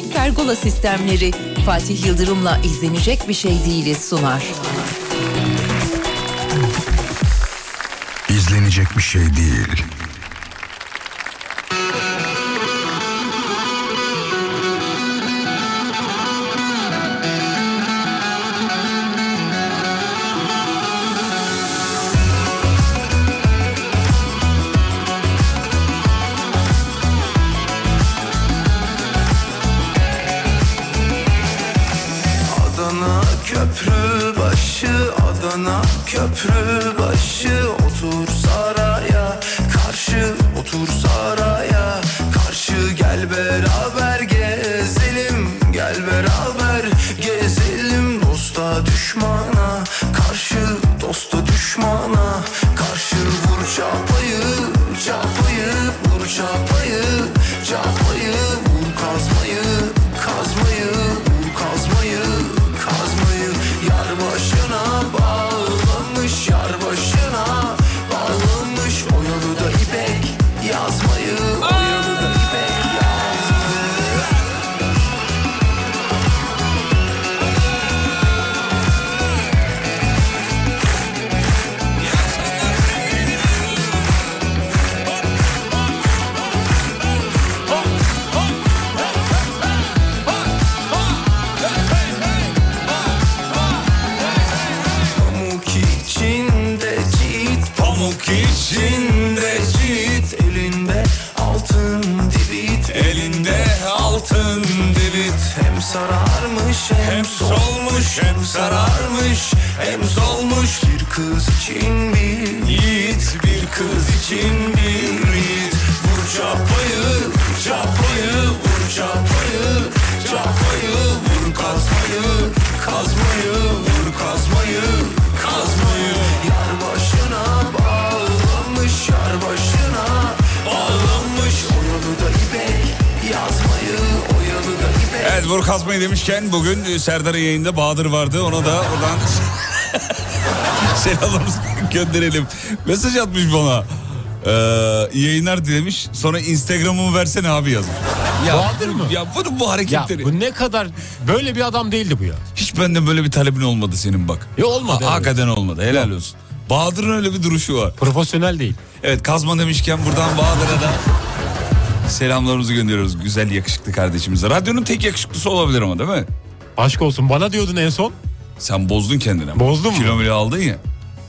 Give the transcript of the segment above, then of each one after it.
Rising Pergola sistemleri Fatih Yıldırım'la izlenecek bir şey değiliz sunar. İzlenecek bir şey değil. Vur kazmayı demişken bugün e, Serdar'ın yayında Bahadır vardı. Ona da oradan selamlarımızı gönderelim. Mesaj atmış bana. Ee, yayınlar dilemiş. Sonra Instagram'ımı versene abi yazmış. Ya, Bahadır mı? Ya bu Ya hareketleri. bu ne kadar böyle bir adam değildi bu ya. Hiç benden böyle bir talebin olmadı senin bak. Ya olmadı, Ha-. Hakikaten olmadı. Helal olsun. Bahadır'ın öyle bir duruşu var. Profesyonel değil. Evet kazma demişken buradan Bahadır'a da selamlarımızı gönderiyoruz. Güzel yakışıklı kardeşimize. Radyonun tek yakışıklısı olabilir ama değil mi? Aşk olsun bana diyordun en son. Sen bozdun kendini. ama. Bozdum mu? Kilometre aldın ya.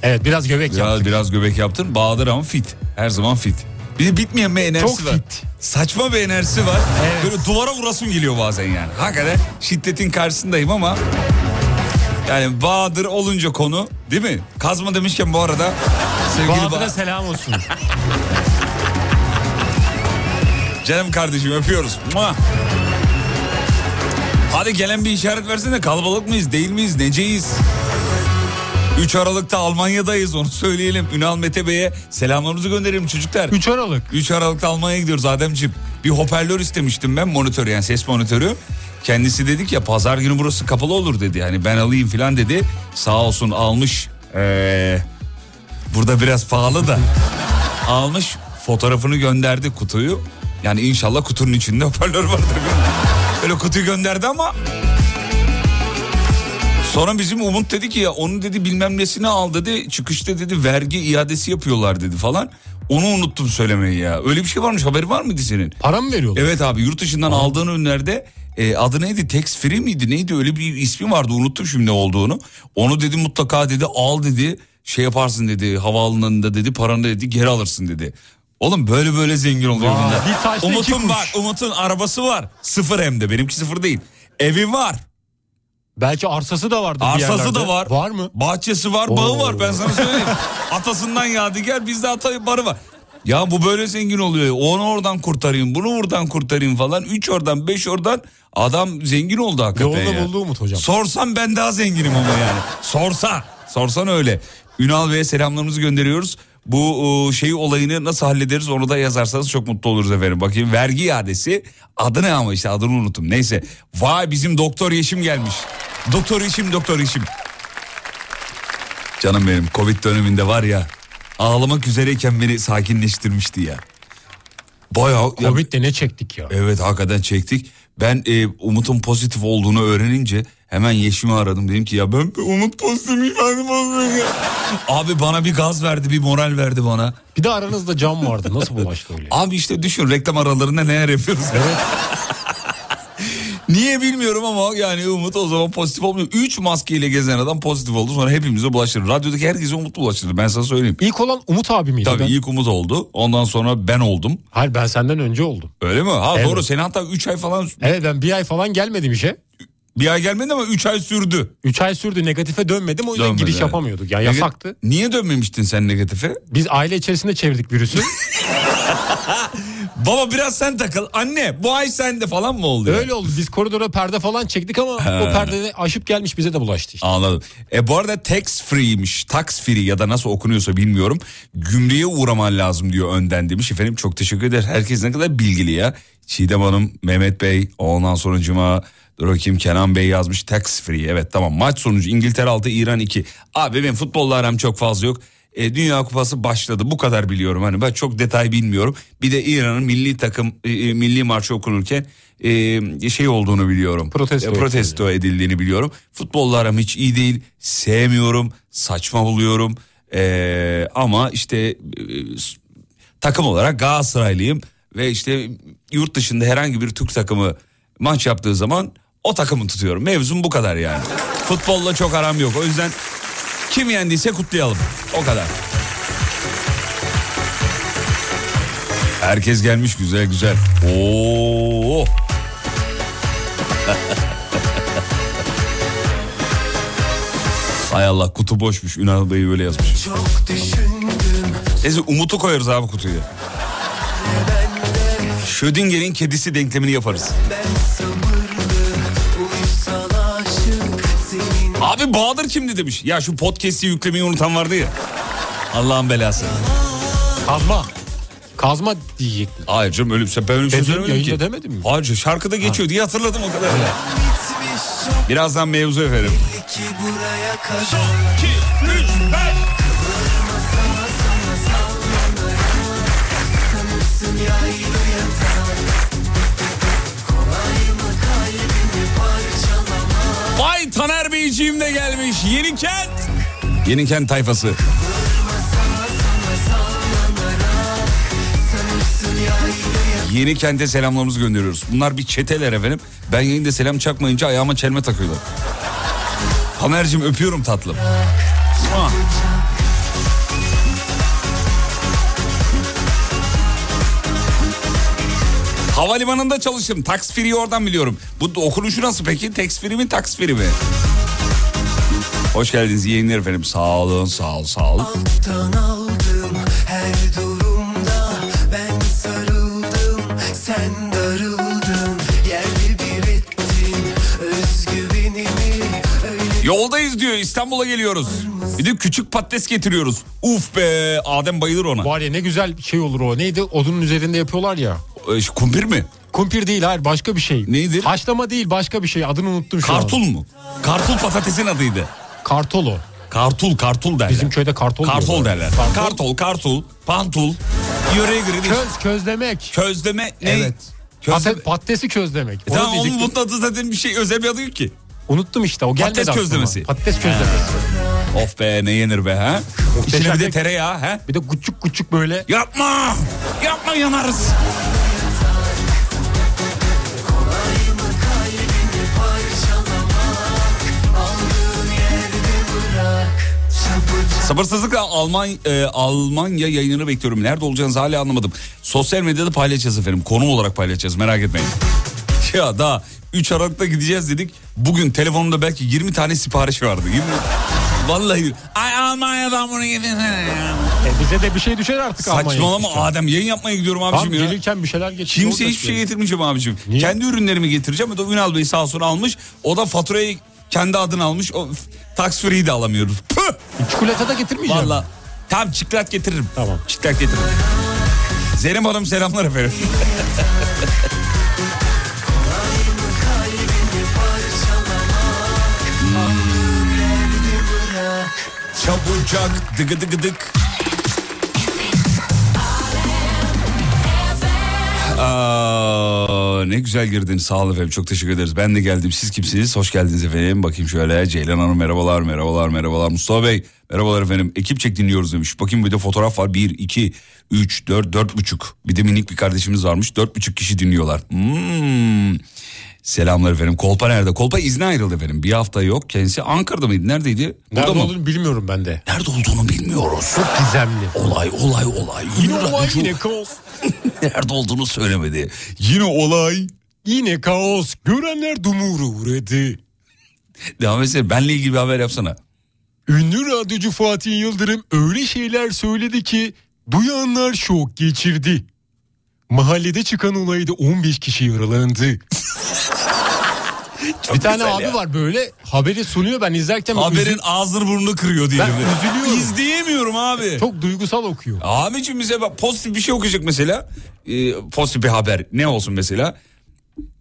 Evet biraz göbek Biraz, yaptık. biraz göbek yaptın. Bahadır ama fit. Her zaman fit. Bir de bitmeyen bir enerjisi Çok var. fit. Saçma bir enerjisi var. Evet. Böyle duvara vurasım geliyor bazen yani. Hakikaten şiddetin karşısındayım ama... Yani Bahadır olunca konu değil mi? Kazma demişken bu arada sevgili Bahadır'a Bah- selam olsun. Canım kardeşim öpüyoruz. Mua. Hadi gelen bir işaret versene kalabalık mıyız değil miyiz neceyiz? 3 Aralık'ta Almanya'dayız onu söyleyelim. Ünal Mete Bey'e selamlarımızı gönderelim çocuklar. 3 Aralık. 3 Aralık'ta Almanya'ya gidiyoruz Ademciğim. Bir hoparlör istemiştim ben monitör yani ses monitörü. Kendisi dedik ya pazar günü burası kapalı olur dedi. Yani ben alayım falan dedi. Sağ olsun almış. Ee, burada biraz pahalı da. almış fotoğrafını gönderdi kutuyu. Yani inşallah kutunun içinde hoparlör vardır. Öyle kutuyu gönderdi ama Sonra bizim Umut dedi ki ya onun dedi bilmem nesini al dedi. Çıkışta dedi vergi iadesi yapıyorlar dedi falan. Onu unuttum söylemeyi ya. Öyle bir şey varmış haberi var mıydı senin? Para mı veriyorlar? Evet abi yurt dışından aldığın ürünlerde e, adı neydi? Tax free miydi? Neydi? Öyle bir ismi vardı. Unuttum şimdi ne olduğunu. Onu dedi mutlaka dedi al dedi. Şey yaparsın dedi havaalanında dedi paranı dedi geri alırsın dedi. Oğlum böyle böyle zengin oluyor bunlar. bir taşla iki Umut'un kuş. bak Umut'un arabası var. Sıfır hem de benimki sıfır değil. Evi var. Belki arsası da vardı Arsası da var. Var mı? Bahçesi var, Oo. bağı var ben sana söyleyeyim. Atasından yadigar bizde ata barı var. Ya bu böyle zengin oluyor. Onu oradan kurtarayım, bunu buradan kurtarayım falan. Üç oradan, beş oradan. Adam zengin oldu hakikaten Yolunu ya. buldu Umut hocam. Sorsam ben daha zenginim ama yani. Sorsa. Sorsan öyle. Ünal Bey'e selamlarımızı gönderiyoruz. Bu şey olayını nasıl hallederiz onu da yazarsanız çok mutlu oluruz efendim. Bakayım vergi iadesi adı ne ama işte adını unuttum. Neyse vay bizim doktor Yeşim gelmiş. Doktor Yeşim doktor Yeşim. Canım benim Covid döneminde var ya ağlamak üzereyken beni sakinleştirmişti ya. Bayağı ya- Covid'de ne çektik ya. evet hakikaten çektik. Ben e, Umut'un pozitif olduğunu öğrenince hemen Yeşim'i aradım. Dedim ki ya ben Umut pozitifmiş ben ya. Abi bana bir gaz verdi bir moral verdi bana. Bir de aranızda cam vardı. Nasıl bulaştı öyle? Abi işte düşün reklam aralarında neler yapıyoruz. Evet. Niye bilmiyorum ama yani Umut o zaman pozitif olmuyor. Üç maskeyle gezen adam pozitif oldu sonra hepimize bulaştırır. Radyodaki herkese Umut bulaştırır ben sana söyleyeyim. İlk olan Umut abi miydi? Tabii Ben- ilk Umut oldu. Ondan sonra ben oldum. Hayır ben senden önce oldum. Öyle mi? Ha Evet. doğru. Seni hatta 3 ay falan Evet ben bir ay falan gelmedim işe. Bir ay gelmedi ama 3 ay sürdü. 3 ay sürdü negatife dönmedim o yüzden Dönmedi, giriş evet. yapamıyorduk. Yani Nega- yasaktı. Niye dönmemiştin sen negatife? Biz aile içerisinde çevirdik virüsü. Baba biraz sen takıl. Anne bu ay sende falan mı oldu? ya? Öyle oldu. Biz koridora perde falan çektik ama o perde aşıp gelmiş bize de bulaştı işte. Anladım. E bu arada tax free'ymiş. Tax free ya da nasıl okunuyorsa bilmiyorum. Gümrüğe uğraman lazım diyor önden demiş. Efendim çok teşekkür eder. Herkes ne kadar bilgili ya. Çiğdem Hanım, Mehmet Bey, ondan sonra Cuma, dur bakayım Kenan Bey yazmış tax free. Evet tamam maç sonucu İngiltere 6, İran 2. Abi benim futbolla aram çok fazla yok. E, Dünya Kupası başladı bu kadar biliyorum hani ben çok detay bilmiyorum. Bir de İran'ın milli takım e, e, milli marşı okunurken e, şey olduğunu biliyorum. Protesto E, protesto edildiğini biliyorum. Futbolla aram hiç iyi değil. Sevmiyorum. Saçma buluyorum. E, ama işte e, takım olarak Galatasaraylıyım. Ve işte yurt dışında herhangi bir Türk takımı maç yaptığı zaman o takımı tutuyorum. Mevzum bu kadar yani. Futbolla çok aram yok. O yüzden kim yendiyse kutlayalım. O kadar. Herkes gelmiş güzel güzel. Oo. Hay Allah kutu boşmuş. Ünal Bey böyle yazmış. Çok düşündüm Neyse Umut'u koyarız abi kutuya. Schrödinger'in kedisi denklemini yaparız. ben sabırlı Bahadır kimdi demiş. Ya şu podcast'i yüklemeyi unutan vardı ya. Allah'ın belası. Kazma. Kazma diyecektin. Hayır canım öyle bir şey. Ben öyle bir şey söylemedim ki. demedim mi? Hayır şarkıda geçiyor diye hatırladım o kadar. çok Birazdan mevzu efendim. ki buraya kadar Sanırsın Taner Beyciğim de gelmiş. Yeni kent. Yeni kent tayfası. Yeni kente selamlarımızı gönderiyoruz. Bunlar bir çeteler efendim. Ben yayında selam çakmayınca ayağıma çelme takıyorlar. Taner'cim öpüyorum tatlım. Havalimanında çalıştım. Tax free oradan biliyorum. Bu okunuşu nasıl peki? Tax free mi tax free mi? Hoş geldiniz yayınlar efendim. Sağ olun sağ ol sağ olun. Alttan aldım her durumda Ben sarıldım sen darıldın Yerli bir ettin özgüvenimi Öyle Yoldayız diyor İstanbul'a geliyoruz. Bir de küçük patates getiriyoruz. Uf be Adem bayılır ona. Var ya ne güzel şey olur o. Neydi? Odunun üzerinde yapıyorlar ya. Şu Kumpir mi? Kumpir değil hayır başka bir şey. Neydir? Haşlama değil başka bir şey. Adını unuttum şu an. Kartul mu? Kartul patatesin adıydı. Kartolo. Kartul kartul derler. Bizim köyde kartol Kartol derler. Kartol. Kartol, kartul, pantul. Yöreye göre değil. Köz, közlemek. Közleme ne? Evet. Közleme. Patates, patatesi közlemek. E tamam onun bunun adı zaten bir şey özel bir adı yok ki. Unuttum işte o gelmedi Patates aklıma. közlemesi. Patates közlemesi. Of be ne yenir be ha? İçine bir de Muhteşem. tereyağı ha? Bir de küçük küçük böyle. Yapma! Yapma yanarız. Sabırsızlıkla Alman, e, Almanya yayınını bekliyorum. Nerede olacağınızı hala anlamadım. Sosyal medyada paylaşacağız efendim. Konu olarak paylaşacağız merak etmeyin. Ya daha 3 Aralık'ta gideceğiz dedik. Bugün telefonumda belki 20 tane sipariş vardı. 20... Vallahi. Ay Almanya'dan bunu getirsene ya. E bize de bir şey düşer artık Almanya'ya Saçmalama gitmişken. Adem yayın yapmaya gidiyorum abicim ya. gelirken bir şeyler getir. Kimse hiçbir şey getirmeyeceğim abicim. Niye? Kendi ürünlerimi getireceğim. O da Ünal Bey sağ olsun almış. O da faturayı kendi adına almış. O tax free de alamıyoruz. Püh! Çikolata da getirmeyeceğim. Valla. Tamam çiklat getiririm. Tamam. Çiklat getiririm. Zeynep Hanım selamlar efendim. Çabucak dıgı dıgı dık. Aa, ne güzel girdin sağ olun efendim çok teşekkür ederiz. Ben de geldim siz kimsiniz hoş geldiniz efendim. Bakayım şöyle Ceylan Hanım merhabalar merhabalar merhabalar. Mustafa Bey merhabalar efendim. Ekip çek dinliyoruz demiş. Bakayım bir de fotoğraf var 1, 2, 3, 4, 4 buçuk. Bir de minik bir kardeşimiz varmış 4 buçuk kişi dinliyorlar. Hmm. Selamlar efendim. Kolpa nerede? Kolpa izne ayrıldı efendim. Bir hafta yok. Kendisi Ankara'da mıydı? Neredeydi? Burada Nerede mı? olduğunu bilmiyorum ben de. Nerede olduğunu bilmiyoruz. Çok gizemli. Olay olay olay. Yine olay radyocu- yine kaos. Nerede olduğunu söylemedi. Yine olay. Yine kaos. Görenler dumura uğradı. Devam etsene. Benle ilgili bir haber yapsana. Ünlü radyocu Fatih Yıldırım öyle şeyler söyledi ki duyanlar şok geçirdi. Mahallede çıkan olayda 15 kişi yaralandı. bir tane abi ya. var böyle haberi sunuyor ben izlerken Haberin üzü- ağzını burnunu kırıyor diyelim. Ben üzülüyorum. İzleyemiyorum abi. çok duygusal okuyor. Abicim bize bak pozitif bir şey okuyacak mesela. Ee, pozitif bir haber. Ne olsun mesela?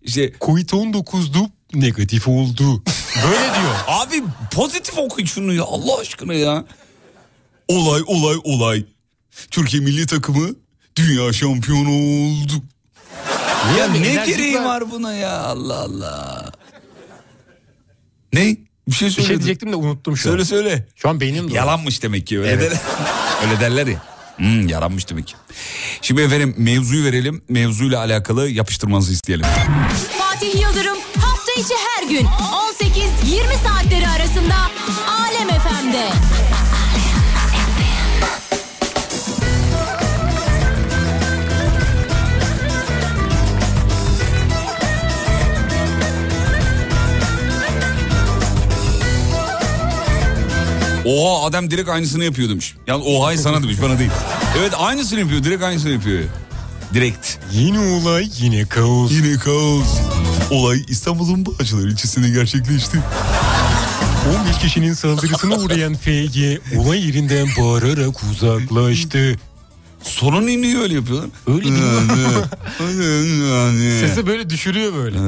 İşte Covid-19'du negatif oldu. Böyle diyor. abi pozitif okuyun şunu ya Allah aşkına ya. Olay olay olay. Türkiye milli takımı dünya şampiyonu oldu. Ya Yani ne gereği var buna ya Allah Allah. Ne? Bir şey Bir söyle. şey diyecektim de unuttum şu Söyle an. söyle. Şu an beynim dolu. Yalanmış demek ki öyle Evet. derler. öyle derler ya. Hmm, yalanmış demek ki. Şimdi efendim mevzuyu verelim. Mevzuyla alakalı yapıştırmanızı isteyelim. Fatih Yıldırım hafta içi her gün 18-20 saatleri arasında Alem FM'de. Oha adam direkt aynısını yapıyor demiş. Yani oha'yı sana demiş bana değil. Evet aynısını yapıyor direkt aynısını yapıyor. Direkt. Yine olay yine kaos. Yine kaos. Olay İstanbul'un Bağcılar ilçesinde gerçekleşti. 15 kişinin saldırısına uğrayan FG olay yerinden bağırarak uzaklaştı. Sorun niye öyle yapıyorlar? Öyle değil mi? Sesi böyle düşürüyor böyle.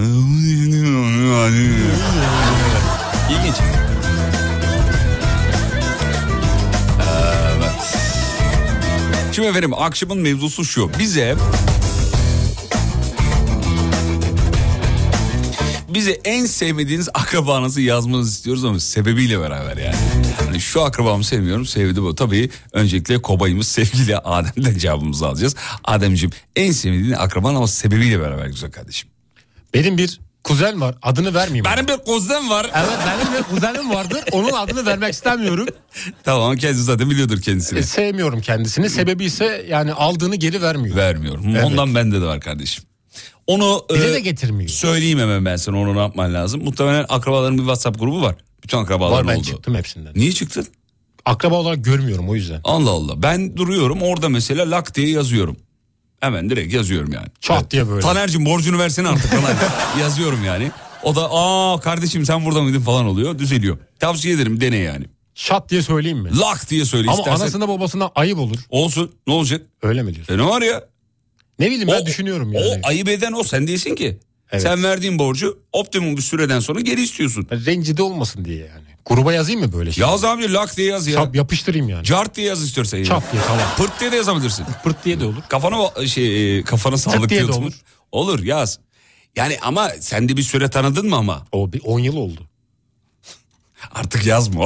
İlginç. Şimdi efendim akşamın mevzusu şu. Bize bize en sevmediğiniz akrabanızı yazmanızı istiyoruz ama sebebiyle beraber yani. Hani şu akrabamı sevmiyorum sevdi bu. Tabii öncelikle kobayımız sevgili Adem'den cevabımızı alacağız. Ademciğim en sevmediğin akraban ama sebebiyle beraber güzel kardeşim. Benim bir kuzen var adını vermeyeyim. Benim bir kuzen var. Evet benim bir kuzenim vardır onun adını vermek istemiyorum. Tamam kendisi zaten biliyordur kendisini. E, sevmiyorum kendisini sebebi ise yani aldığını geri vermiyor. Vermiyorum. Evet. Ondan bende de var kardeşim. Onu Bile e, de getirmiyor. söyleyeyim hemen ben sana onu ne yapman lazım. Muhtemelen akrabaların bir WhatsApp grubu var. Bütün akrabaların Var ben oldu. çıktım hepsinden. Niye çıktın? Akraba olarak görmüyorum o yüzden. Allah Allah. Ben duruyorum orada mesela lak diye yazıyorum. Hemen direkt yazıyorum yani. Çat diye böyle. Taner'cim borcunu versene artık falan. yazıyorum yani. O da aa kardeşim sen burada mıydın falan oluyor düzeliyor. Tavsiye ederim dene yani. Şat diye söyleyeyim mi? Lak diye söyle Ama istersen. anasına babasına ayıp olur. Olsun ne olacak? Öyle mi diyorsun? E ne var ya? Ne bileyim ben O- düşünüyorum yani. O ayıp eden o sen değilsin ki. Evet. Sen verdiğin borcu optimum bir süreden sonra geri istiyorsun. Rencide olmasın diye yani. Gruba yazayım mı böyle şey? Yaz abi lak diye yaz ya. Çap yapıştırayım yani. Cart diye yaz istiyorsan. ya. Çat diye tamam. Pırt diye de yazabilirsin. Pırt diye de olur. Kafana şey e, kafana sağlık diye de olur. Olur yaz. Yani ama sen de bir süre tanıdın mı ama? O bir 10 yıl oldu. Artık yazma.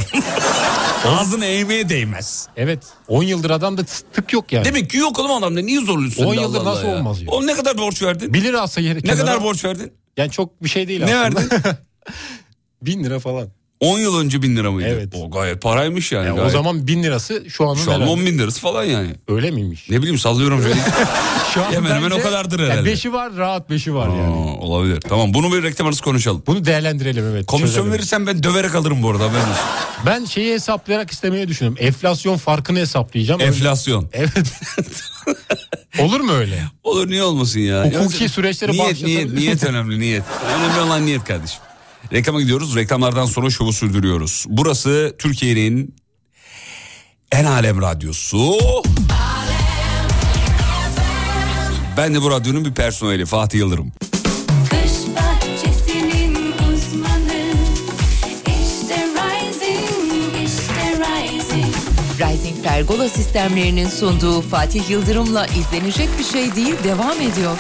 Ağzını eğmeye değmez. Evet 10 yıldır adamda tık yok yani. Demek ki yok oğlum adamda niye zorluyorsun? 10 da yıldır Allah nasıl Allah olmaz ya? O ne kadar borç verdin? 1 lira alsa yeri ne kenara- kadar borç verdin? Yani çok bir şey değil Ne aslında. verdin? 1000 lira falan. 10 yıl önce bin lira mıydı? Evet. O gayet paraymış yani. Yani o gayet. zaman 1000 lirası şu anın Şu an herhalde. 10 bin lirası falan yani. Öyle miymiş? Ne bileyim sallıyorum şöyle. Şu an Hemen hemen o kadardır Yani herhalde. 5'i var rahat 5'i var Aa, yani. olabilir. Tamam bunu bir reklam arası konuşalım. Bunu değerlendirelim evet. Komisyon çözelim. verirsen ben döverek alırım bu arada olsun. Ben şeyi hesaplayarak istemeyi düşünüyorum. Enflasyon farkını hesaplayacağım. Öyle- Enflasyon. Evet. Olur mu öyle? Olur niye olmasın ya? Hukuki Yani- süreçleri niyet, niyet, niyet önemli niyet. Önemli olan niyet kardeşim. Reklama gidiyoruz. Reklamlardan sonra şovu sürdürüyoruz. Burası Türkiye'nin en alem radyosu. Ben de bu radyonun bir personeli Fatih Yıldırım. Uzmanı. İşte Rising, işte Rising. Rising Pergola sistemlerinin sunduğu Fatih Yıldırım'la izlenecek bir şey değil devam ediyor.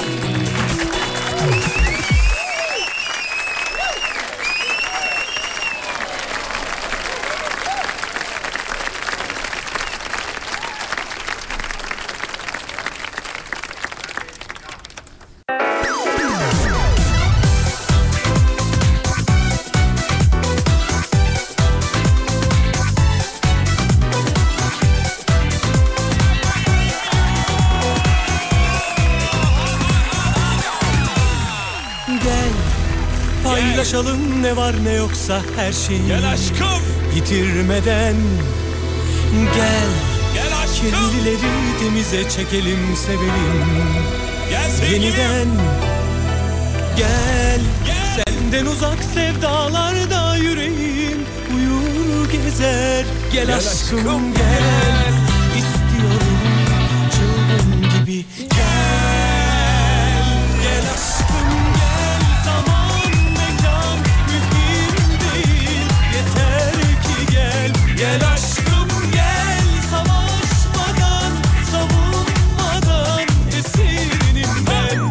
Yoksa her şeyi Gel aşkım. yitirmeden Gel. Gel aşkım. kirlileri temize çekelim sevelim. Gel sevgilim. Yeniden Gel. Senden uzak sevdalarda yüreğim uyur gezer. Gel, Gel aşkım, aşkım, gel. İstiyorum gel aşkım gel Savaşmadan savunmadan Esirinim ben.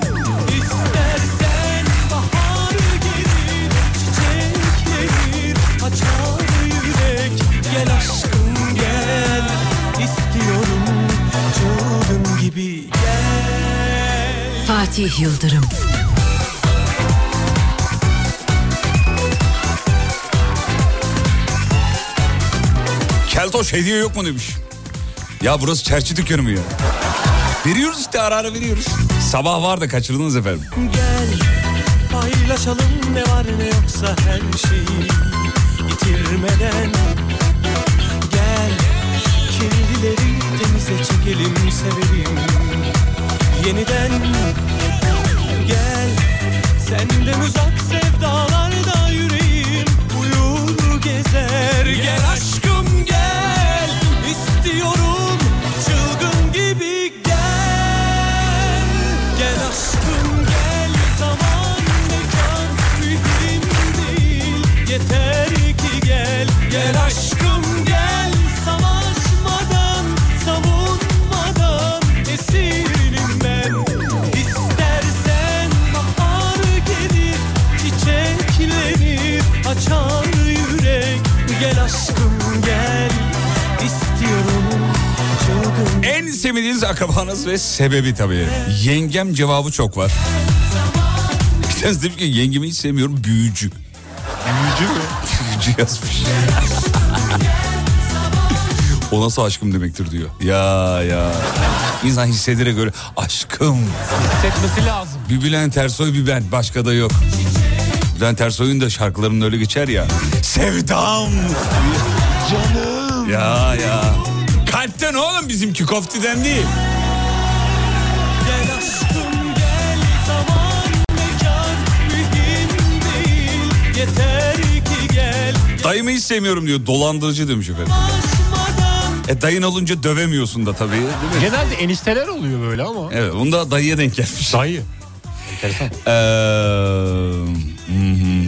İstersen bahar gelir Çiçeklenir açar yürek. Gel aşkım gel İstiyorum çılgın gibi. Gel. Fatih Yıldırım. Keltoş hediye yok mu demiş. Ya burası çerçi dükkanı mı ya? Veriyoruz işte ara ara veriyoruz. Sabah vardı kaçırdınız efendim. Gel paylaşalım ne var ne yoksa her şeyi yitirmeden Gel kirlileri temize çekelim sevelim Yeniden gel senden uzak sevdalarda yüreğim uyur gezer Gel aşkım sevdiğiniz akrabanız ve sebebi tabii. Yengem cevabı çok var. Bir tanesi demiş ki yengemi hiç sevmiyorum büyücü. Büyücü mü? büyücü yazmış. o nasıl aşkım demektir diyor. Ya ya. İnsan hissederek göre aşkım. Hissetmesi lazım. Bir Bülent Ersoy bir ben başka da yok. Bülent Ersoy'un da şarkılarının öyle geçer ya. Sevdam. Canım. Ya ya. Kalpten oğlum bizimki koftiden değil. Gel aşkım gel zaman mekan mühim değil Yeter ki gel Dayımı hiç sevmiyorum diyor. Dolandırıcı demiş efendim. E dayın olunca dövemiyorsun da tabii. Değil mi? Genelde enişteler oluyor böyle ama. Evet onu da dayıya denk gelmiş. Dayı. Enteresan. Ee, hmm,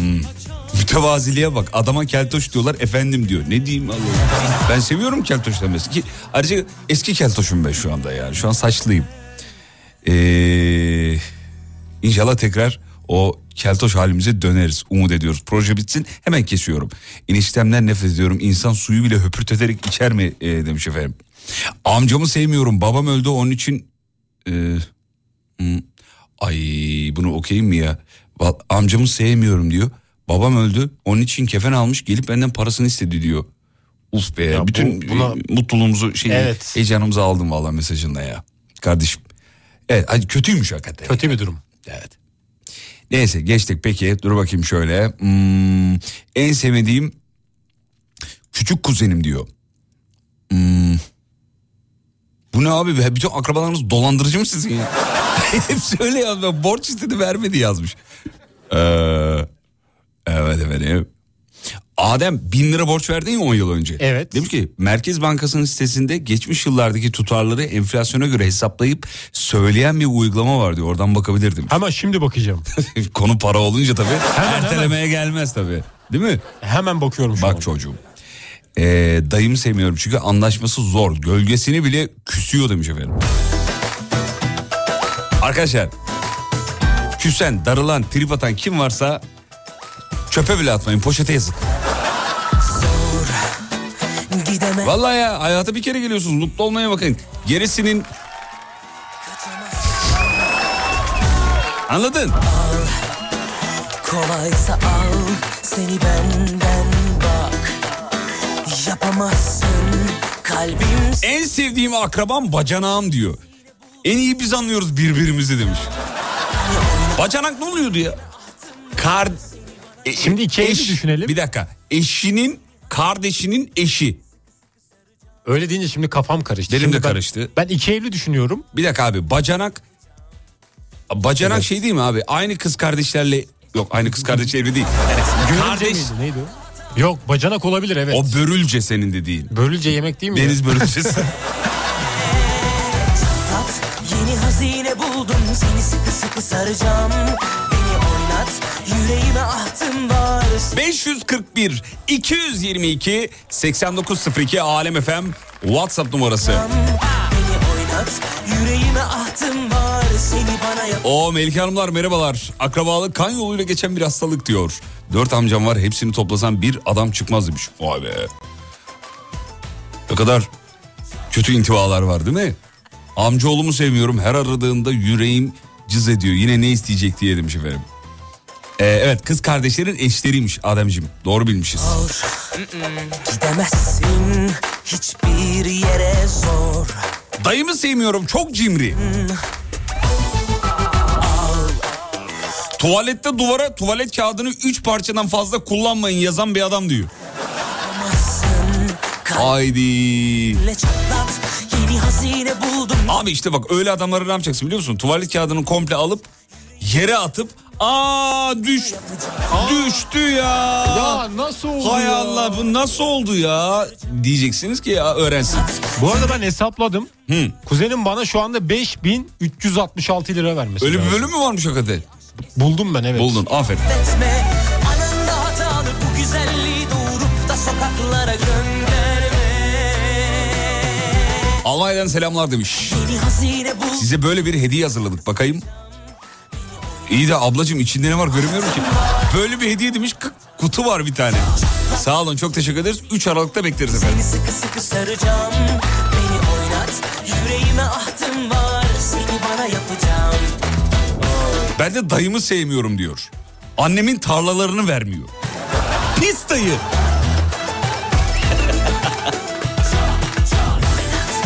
mütevaziliğe bak. Adama keltoş diyorlar efendim diyor. Ne diyeyim Allah'ım. Ben seviyorum keltoş demesi ki. Ayrıca eski keltoşum ben şu anda yani. Şu an saçlıyım. Ee, inşallah tekrar o keltoş halimize döneriz. Umut ediyoruz. Proje bitsin hemen kesiyorum. Eniştemden nefret ediyorum. İnsan suyu bile höpürteterek içer mi e, demiş efendim. Amcamı sevmiyorum. Babam öldü onun için... e, hmm, Ay bunu okuyayım mı ya? Amcamı sevmiyorum diyor. Babam öldü. Onun için kefen almış gelip benden parasını istedi diyor. Uf be Ya bu- bütün buna- e, mutluluğumuzu şey Evet. heyecanımızı aldım valla mesajında ya. Kardeşim. Evet kötüymüş hakikaten. Kötü bir durum. Evet. Neyse geçtik peki dur bakayım şöyle. Hmm, en sevmediğim küçük kuzenim diyor. Hmm. Bu ne abi? Bütün akrabalarınız dolandırıcı mı sizin ya? Hepsi öyle yazmış. Borç istedi vermedi yazmış. Ee, evet efendim. Adem bin lira borç verdi ya 10 yıl önce. Evet. Demiş ki Merkez Bankası'nın sitesinde geçmiş yıllardaki tutarları enflasyona göre hesaplayıp söyleyen bir uygulama var diyor. Oradan bakabilirdim. Hemen şimdi bakacağım. Konu para olunca tabii Hemen, ertelemeye gelmez tabii. Değil mi? Hemen bakıyorum şu Bak an. çocuğum. Ee, dayımı sevmiyorum çünkü anlaşması zor. Gölgesini bile küsüyor demiş efendim. Arkadaşlar küsen, darılan, trip atan kim varsa çöpe bile atmayın poşete. Gidemem Vallahi ya hayata bir kere geliyorsunuz mutlu olmaya bakın. Gerisinin... Anladın? kolaysa al Seni benden bak Yapamazsın kalbim En sevdiğim akrabam bacanağım diyor. En iyi biz anlıyoruz birbirimizi demiş. Bacanak ne oluyordu ya? Kar... E- Şimdi iki evli eş- düşünelim. Bir dakika. Eşinin kardeşinin eşi. Öyle deyince şimdi kafam karıştı. Benim Şimdi de ben- karıştı. Ben iki evli düşünüyorum. Bir dakika abi bacanak... Bacanak Evet. şey değil mi abi? Aynı kız kardeşlerle... Yok aynı kız kardeş evli değil. Yani kardeş... miydi neydi o? Yok bacanak olabilir evet. O börülce senin dediğin. Börülce yemek değil mi? ya? Deniz börülcesi. tat Yeni hazine buldum Seni sıkı sıkı saracağım Yüreğime ahtım var 541 222 8902 Alem FM WhatsApp numarası. O Melike Hanımlar merhabalar. Akrabalık kan yoluyla geçen bir hastalık diyor. Dört amcam var hepsini toplasan bir adam çıkmaz demiş. Vay be. Ne kadar kötü intibalar var değil mi? Amcaoğlumu sevmiyorum her aradığında yüreğim cız ediyor. Yine ne isteyecek diye demiş efendim. Ee, evet kız kardeşlerin eşleriymiş Ademciğim. Doğru bilmişiz. Gidemezsin Hiçbir yere zor Dayımı sevmiyorum çok cimri. Tuvalette duvara tuvalet kağıdını üç parçadan fazla kullanmayın yazan bir adam diyor. Haydi. Abi işte bak öyle adamları ne yapacaksın biliyor musun? Tuvalet kağıdını komple alıp yere atıp aa düş düştü ya. Ya nasıl oldu Hay ya? Allah bu nasıl oldu ya diyeceksiniz ki ya öğrensin. Bu arada ben hesapladım. Hı. Kuzenim bana şu anda 5366 lira vermesi Öyle bir bölüm mü varmış hakikaten? Buldum ben evet. Buldun aferin. etme Anında hatalı bu güzelliği doğurup da sokaklara gönderme Almanya'dan selamlar demiş. Size böyle bir hediye hazırladık bakayım. İyi de ablacığım içinde ne var göremiyorum ki. Böyle bir hediye demiş kutu var bir tane. Sağ olun çok teşekkür ederiz. 3 Aralık'ta bekleriz efendim. Seni sıkı sıkı saracağım Beni oynat Yüreğime ahtım var Seni bana yapacağım Ben de dayımı sevmiyorum diyor. Annemin tarlalarını vermiyor. Pis dayı.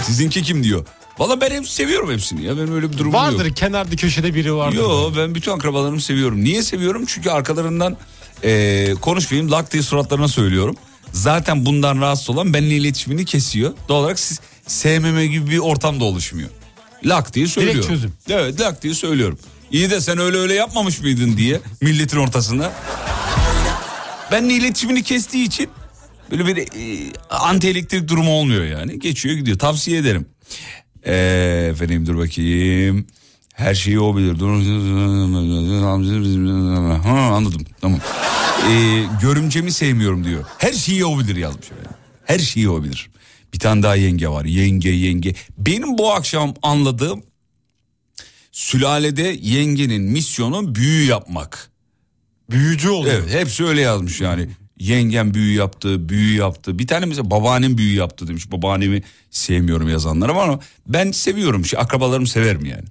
Sizinki kim diyor? Valla ben hep seviyorum hepsini ya. Benim öyle bir durumum yok. Vardır kenarda köşede biri vardır. Yo ben bütün akrabalarımı seviyorum. Niye seviyorum? Çünkü arkalarından eee konuşmayayım lak diye suratlarına söylüyorum. Zaten bundan rahatsız olan benimle iletişimini kesiyor. Doğal olarak siz sevmeme gibi bir ortam da oluşmuyor. Lak diye söylüyorum. çözüm. Evet lak diye söylüyorum. İyi de sen öyle öyle yapmamış mıydın diye milletin ortasında. Benimle iletişimini kestiği için böyle bir e, anti elektrik durumu olmuyor yani. Geçiyor gidiyor. Tavsiye ederim. Ee, efendim dur bakayım. Her şeyi o bilir. Dur. Ha, anladım. Tamam. Ee, görümcemi sevmiyorum diyor. Her şeyi o bilir yazmış. Her şeyi o bilir. Bir tane daha yenge var. Yenge yenge. Benim bu akşam anladığım sülalede yengenin misyonu büyü yapmak. Büyücü oluyor. Evet hepsi öyle yazmış yani. Yengem büyü yaptı, büyü yaptı. Bir tane mesela babaannem büyü yaptı demiş. Babaannemi sevmiyorum yazanlar var ama ben seviyorum. Şey, akrabalarımı severim yani.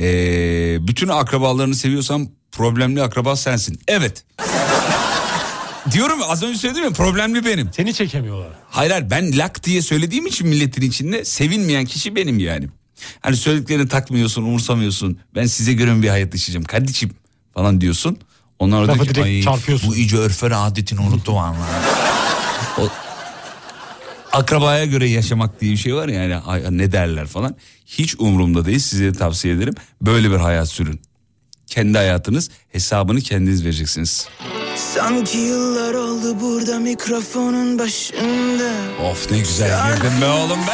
Ee, bütün akrabalarını seviyorsam problemli akraba sensin. Evet. Diyorum az önce söyledim ya problemli benim. Seni çekemiyorlar. Hayır hayır ben lak diye söylediğim için milletin içinde sevinmeyen kişi benim yani. Hani söylediklerini takmıyorsun, umursamıyorsun. Ben size göre bir hayat yaşayacağım kardeşim falan diyorsun. Onlar da Lafı direkt "Ay, çarpıyorsun." Bu iyice örfer adetini unuttu valla. O- Akrabaya göre yaşamak diye bir şey var ya yani ne derler falan. Hiç umurumda değil size de tavsiye ederim. Böyle bir hayat sürün. Kendi hayatınız hesabını kendiniz vereceksiniz. Sanki yıllar oldu burada mikrofonun başında Of ne güzel girdin be oğlum be.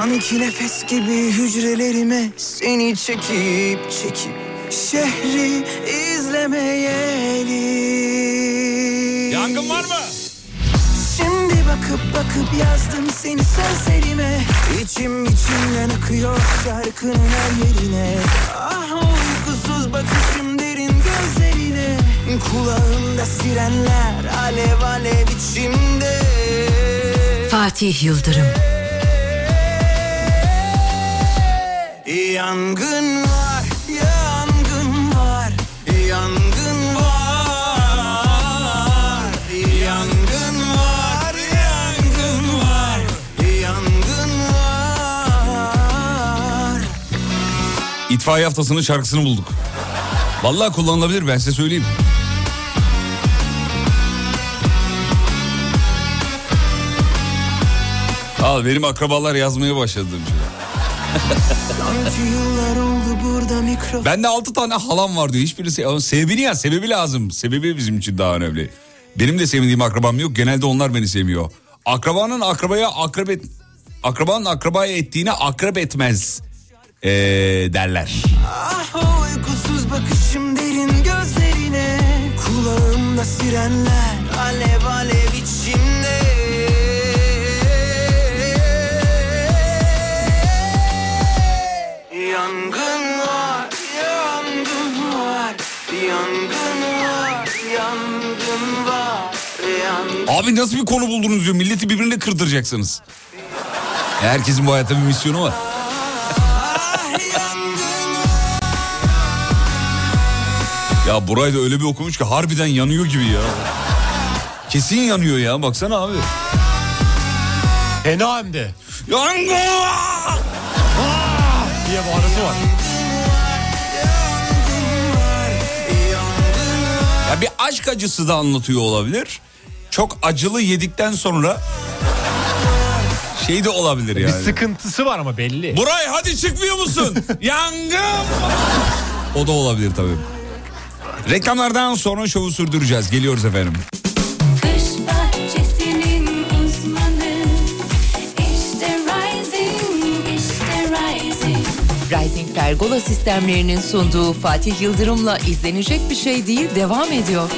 Sanki nefes gibi hücrelerime seni çekip çekip Şehri izlemeyeli Yangın var mı? Şimdi bakıp bakıp yazdım seni sözlerime. İçim içimden akıyor şarkının her yerine. Ah o uykusuz bakışım derin gözlerine. Kulağımda sirenler alev alev içimde. Fatih Yıldırım. Yangın var, yangın var, yangın var, yangın var, yangın var, yangın var. İtfaiye haftasının şarkısını bulduk. Vallahi kullanılabilir ben size söyleyeyim. Al benim akrabalar yazmaya başladı. demiş. Bende 6 tane halam var diyor. Hiçbirisi ama sebebi ya sebebi lazım. Sebebi bizim için daha önemli. Benim de sevmediğim akrabam yok. Genelde onlar beni sevmiyor. Akrabanın akrabaya akrab et, akrabanın akrabaya ettiğine akrab etmez ee, derler. Ah o uykusuz bakışım derin gözlerine Kulağımda sirenler alev alev içimde Abi nasıl bir konu buldunuz diyor. Milleti birbirine kırdıracaksınız. Herkesin bu hayatta bir misyonu var. Ya burayı da öyle bir okumuş ki harbiden yanıyor gibi ya. Kesin yanıyor ya baksana abi. Fena hem de Yangın! diye bağırısı var. Ya bir aşk acısı da anlatıyor olabilir. Çok acılı yedikten sonra şey de olabilir Bir yani. sıkıntısı var ama belli. Buray hadi çıkmıyor musun? Yangın! O da olabilir tabii. Reklamlardan sonra şovu sürdüreceğiz. Geliyoruz efendim. Kış bahçesinin uzmanı İşte Rising, işte Rising Rising Pergola sistemlerinin sunduğu Fatih Yıldırım'la izlenecek bir şey değil devam ediyor.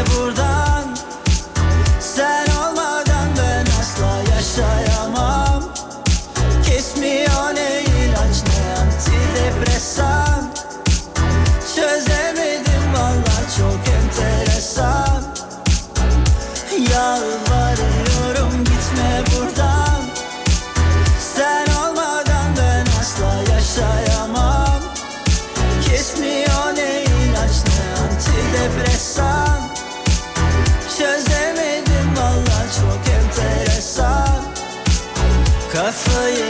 Gitme for you.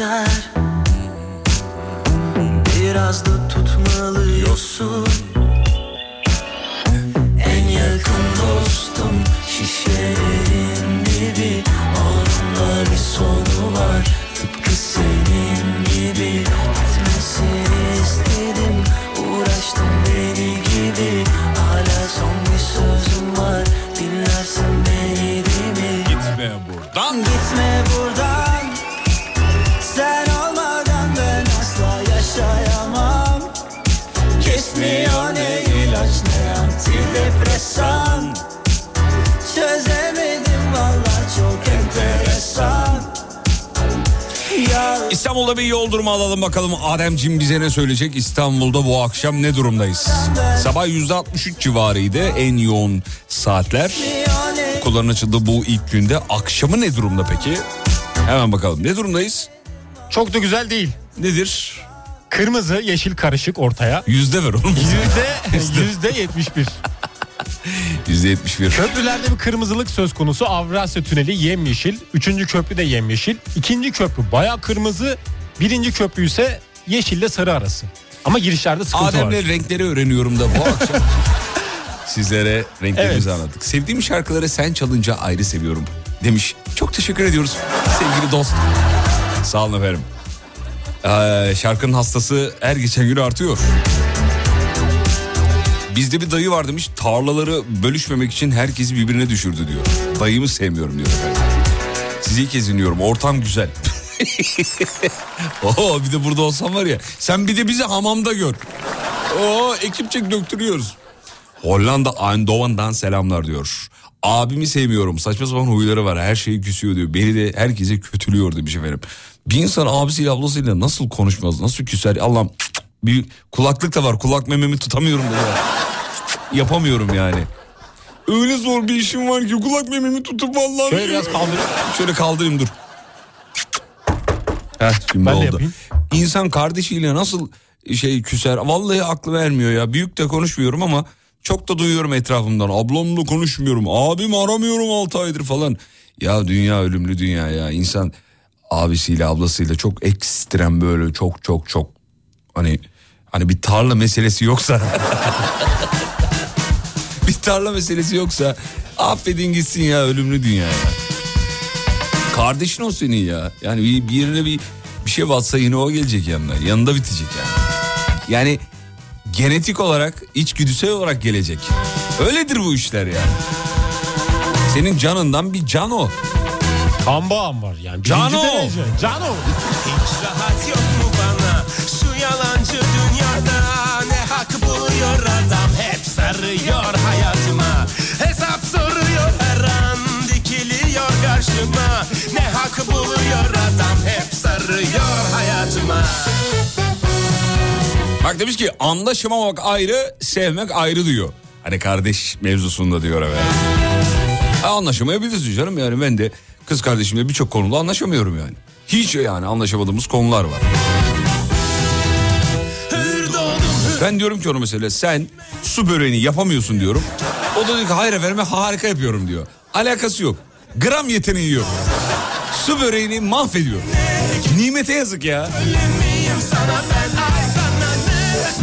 Geçer. Biraz da tutmalıyorsun İstanbul'da bir yol durumu alalım bakalım. Ademciğim bize ne söyleyecek? İstanbul'da bu akşam ne durumdayız? Sabah %63 civarıydı en yoğun saatler. Okulların açıldığı bu ilk günde. Akşamı ne durumda peki? Hemen bakalım. Ne durumdayız? Çok da güzel değil. Nedir? Kırmızı yeşil karışık ortaya. Yüzde ver oğlum. Yüzde, yüzde 71. Yüzde yetmiş bir. Köprülerde bir kırmızılık söz konusu. Avrasya Tüneli yemyeşil. Üçüncü köprü de yemyeşil. İkinci köprü baya kırmızı. Birinci köprü ise yeşille sarı arası. Ama girişlerde sıkıntı var. Adem'le renkleri öğreniyorum da bu akşam. Sizlere renklerimizi Evet. anlattık. Sevdiğim şarkıları sen çalınca ayrı seviyorum demiş. Çok teşekkür ediyoruz sevgili dost. Sağ olun efendim. Ee, şarkının hastası her geçen gün artıyor. Bizde bir dayı var demiş tarlaları bölüşmemek için herkesi birbirine düşürdü diyor. Dayımı sevmiyorum diyor efendim. Sizi ilk kez dinliyorum ortam güzel. Oo bir de burada olsam var ya sen bir de bizi hamamda gör. Oo ekipçe döktürüyoruz. Hollanda Eindhoven'dan selamlar diyor. Abimi sevmiyorum saçma sapan huyları var her şeyi küsüyor diyor. Beni de herkese kötülüyor demiş efendim. Bir insan abisiyle ablasıyla nasıl konuşmaz nasıl küser Allah'ım bir kulaklık da var kulak mememi tutamıyorum Yapamıyorum yani. Öyle zor bir işim var ki kulak mememi tutup vallahi. Şöyle biraz kaldırayım. Şöyle kaldırayım dur. Heh, şimdi Ben de oldu. yapayım. İnsan kardeşiyle nasıl şey küser vallahi aklı vermiyor ya. Büyük de konuşmuyorum ama çok da duyuyorum etrafımdan. Ablamla konuşmuyorum. Abim aramıyorum 6 aydır falan. Ya dünya ölümlü dünya ya. İnsan abisiyle ablasıyla çok ekstrem böyle çok çok çok hani hani bir tarla meselesi yoksa bir tarla meselesi yoksa affedin gitsin ya ölümlü dünya ya. Kardeşin o senin ya. Yani bir, bir yerine bir, bir şey batsa yine o gelecek yanına. Yanında bitecek yani. Yani genetik olarak, içgüdüsel olarak gelecek. Öyledir bu işler yani. Senin canından bir can o. Kan bağım var yani. Cano! Birinci derece. Cano. Hiç rahat yok mu bana şu yalancı dünyada Ne hak buluyor adam hep sarıyor hayatıma Hesap soruyor her an dikiliyor karşıma hak buluyor adam hep sarıyor hayatıma Bak demiş ki anlaşamamak ayrı, sevmek ayrı diyor. Hani kardeş mevzusunda diyor evet. Ha, anlaşamayabiliriz canım yani ben de kız kardeşimle birçok konuda anlaşamıyorum yani. Hiç yani anlaşamadığımız konular var. Ben diyorum ki ona mesela sen su böreğini yapamıyorsun diyorum. O da diyor ki hayır efendim harika yapıyorum diyor. Alakası yok. Gram yeteneği yok. Su böreğini mahvediyor. Nimete yazık ya.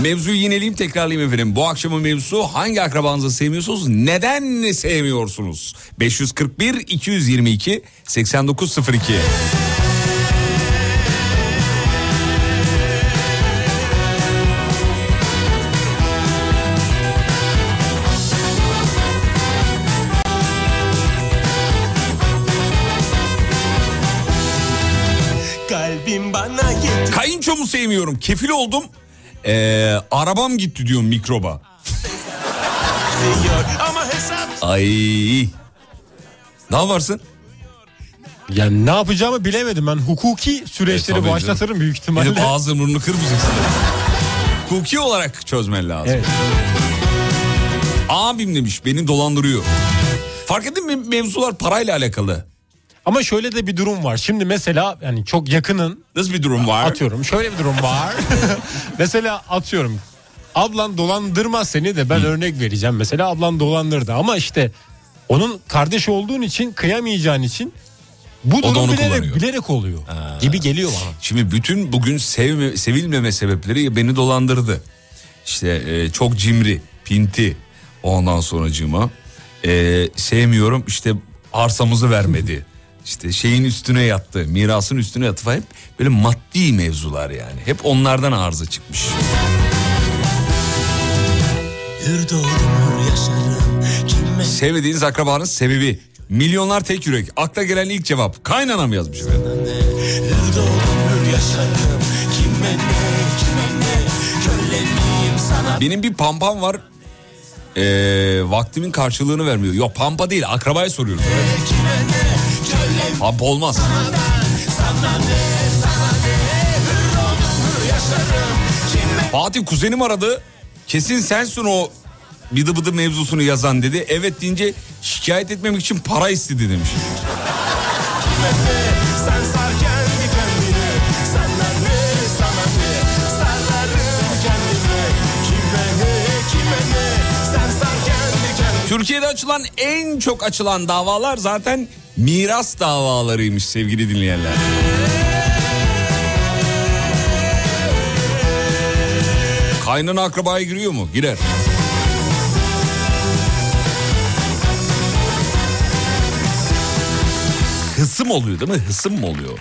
Mevzuyu yineleyeyim tekrarlayayım efendim. Bu akşamın mevzusu hangi akrabanızı sevmiyorsunuz? Neden sevmiyorsunuz? 541 222 8902. Kayınçomu sevmiyorum. Kefil oldum. Ee, arabam gitti diyor mikroba. Ay. Ne yaparsın? Yani ne yapacağımı bilemedim ben. Hukuki süreçleri E, başlatırım büyük Gidip ihtimalle. ağzını burnunu kırmayacaksın. Hukuki olarak çözmen lazım. Evet. Abim demiş beni dolandırıyor. Fark ettin mi mevzular parayla alakalı. Ama şöyle de bir durum var. Şimdi mesela yani çok yakının Nasıl bir durum var? atıyorum. Şöyle bir durum var. mesela atıyorum. Ablan dolandırmaz seni de ben örnek vereceğim. Mesela ablan dolandırdı ama işte onun kardeş olduğun için kıyamayacağın için bu da onu bilerek, kullanıyor. bilerek oluyor gibi geliyor bana. Şimdi bütün bugün sevme, sevilmeme sebepleri beni dolandırdı. İşte e, çok cimri, pinti ondan sonracığıma. E, sevmiyorum işte arsamızı vermedi. İşte şeyin üstüne yattı, mirasın üstüne yattı falan. Hep böyle maddi mevzular yani. Hep onlardan arıza çıkmış. Sevmediğiniz akrabanın sebebi Milyonlar tek yürek. Akla gelen ilk cevap. Kaynanam yazmış efendim. Benim bir pampam var. Ee, vaktimin karşılığını vermiyor. Yok pampa değil akrabaya soruyoruz. Pampa olmaz. Fatih kuzenim aradı. Kesin sensin o bıdı bıdı mevzusunu yazan dedi. Evet deyince şikayet etmemek için para istedi demiş. Türkiye'de açılan en çok açılan davalar zaten miras davalarıymış sevgili dinleyenler. Kaynana akrabaya giriyor mu? Girer. Hısım oluyor değil mi? Hısım mı oluyor?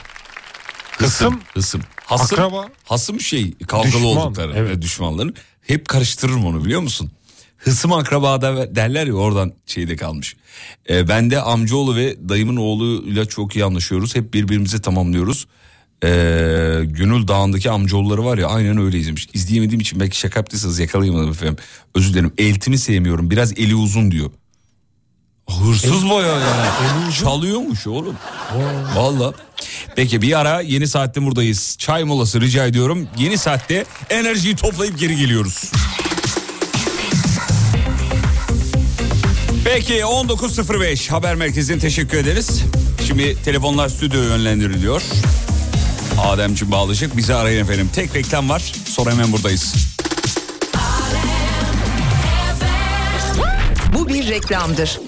Hısım, Hısım. Hasım, Akraba. hasım şey kavgalı Düşman, oldukları evet. düşmanların. Hep karıştırırım onu biliyor musun? Hısım akrabada derler ya oradan şeyde kalmış. E, ben de amcaoğlu ve dayımın oğluyla çok iyi anlaşıyoruz. Hep birbirimizi tamamlıyoruz. E, Gönül Dağı'ndaki amcaoğulları var ya aynen öyle izlemiş. İzleyemediğim için belki şaka yaptıysanız yakalayamadım efendim. Özür dilerim. Eltimi sevmiyorum. Biraz eli uzun diyor. Hırsız bayağı yani. Çalıyormuş oğlum. Valla. Peki bir ara yeni saatte buradayız. Çay molası rica ediyorum. Yeni saatte enerjiyi toplayıp geri geliyoruz. Peki 19.05 haber merkezine teşekkür ederiz. Şimdi telefonlar stüdyoya yönlendiriliyor. Ademciğim bağlayacak. Bizi arayın efendim. Tek reklam var. Sonra hemen buradayız. Bu bir reklamdır.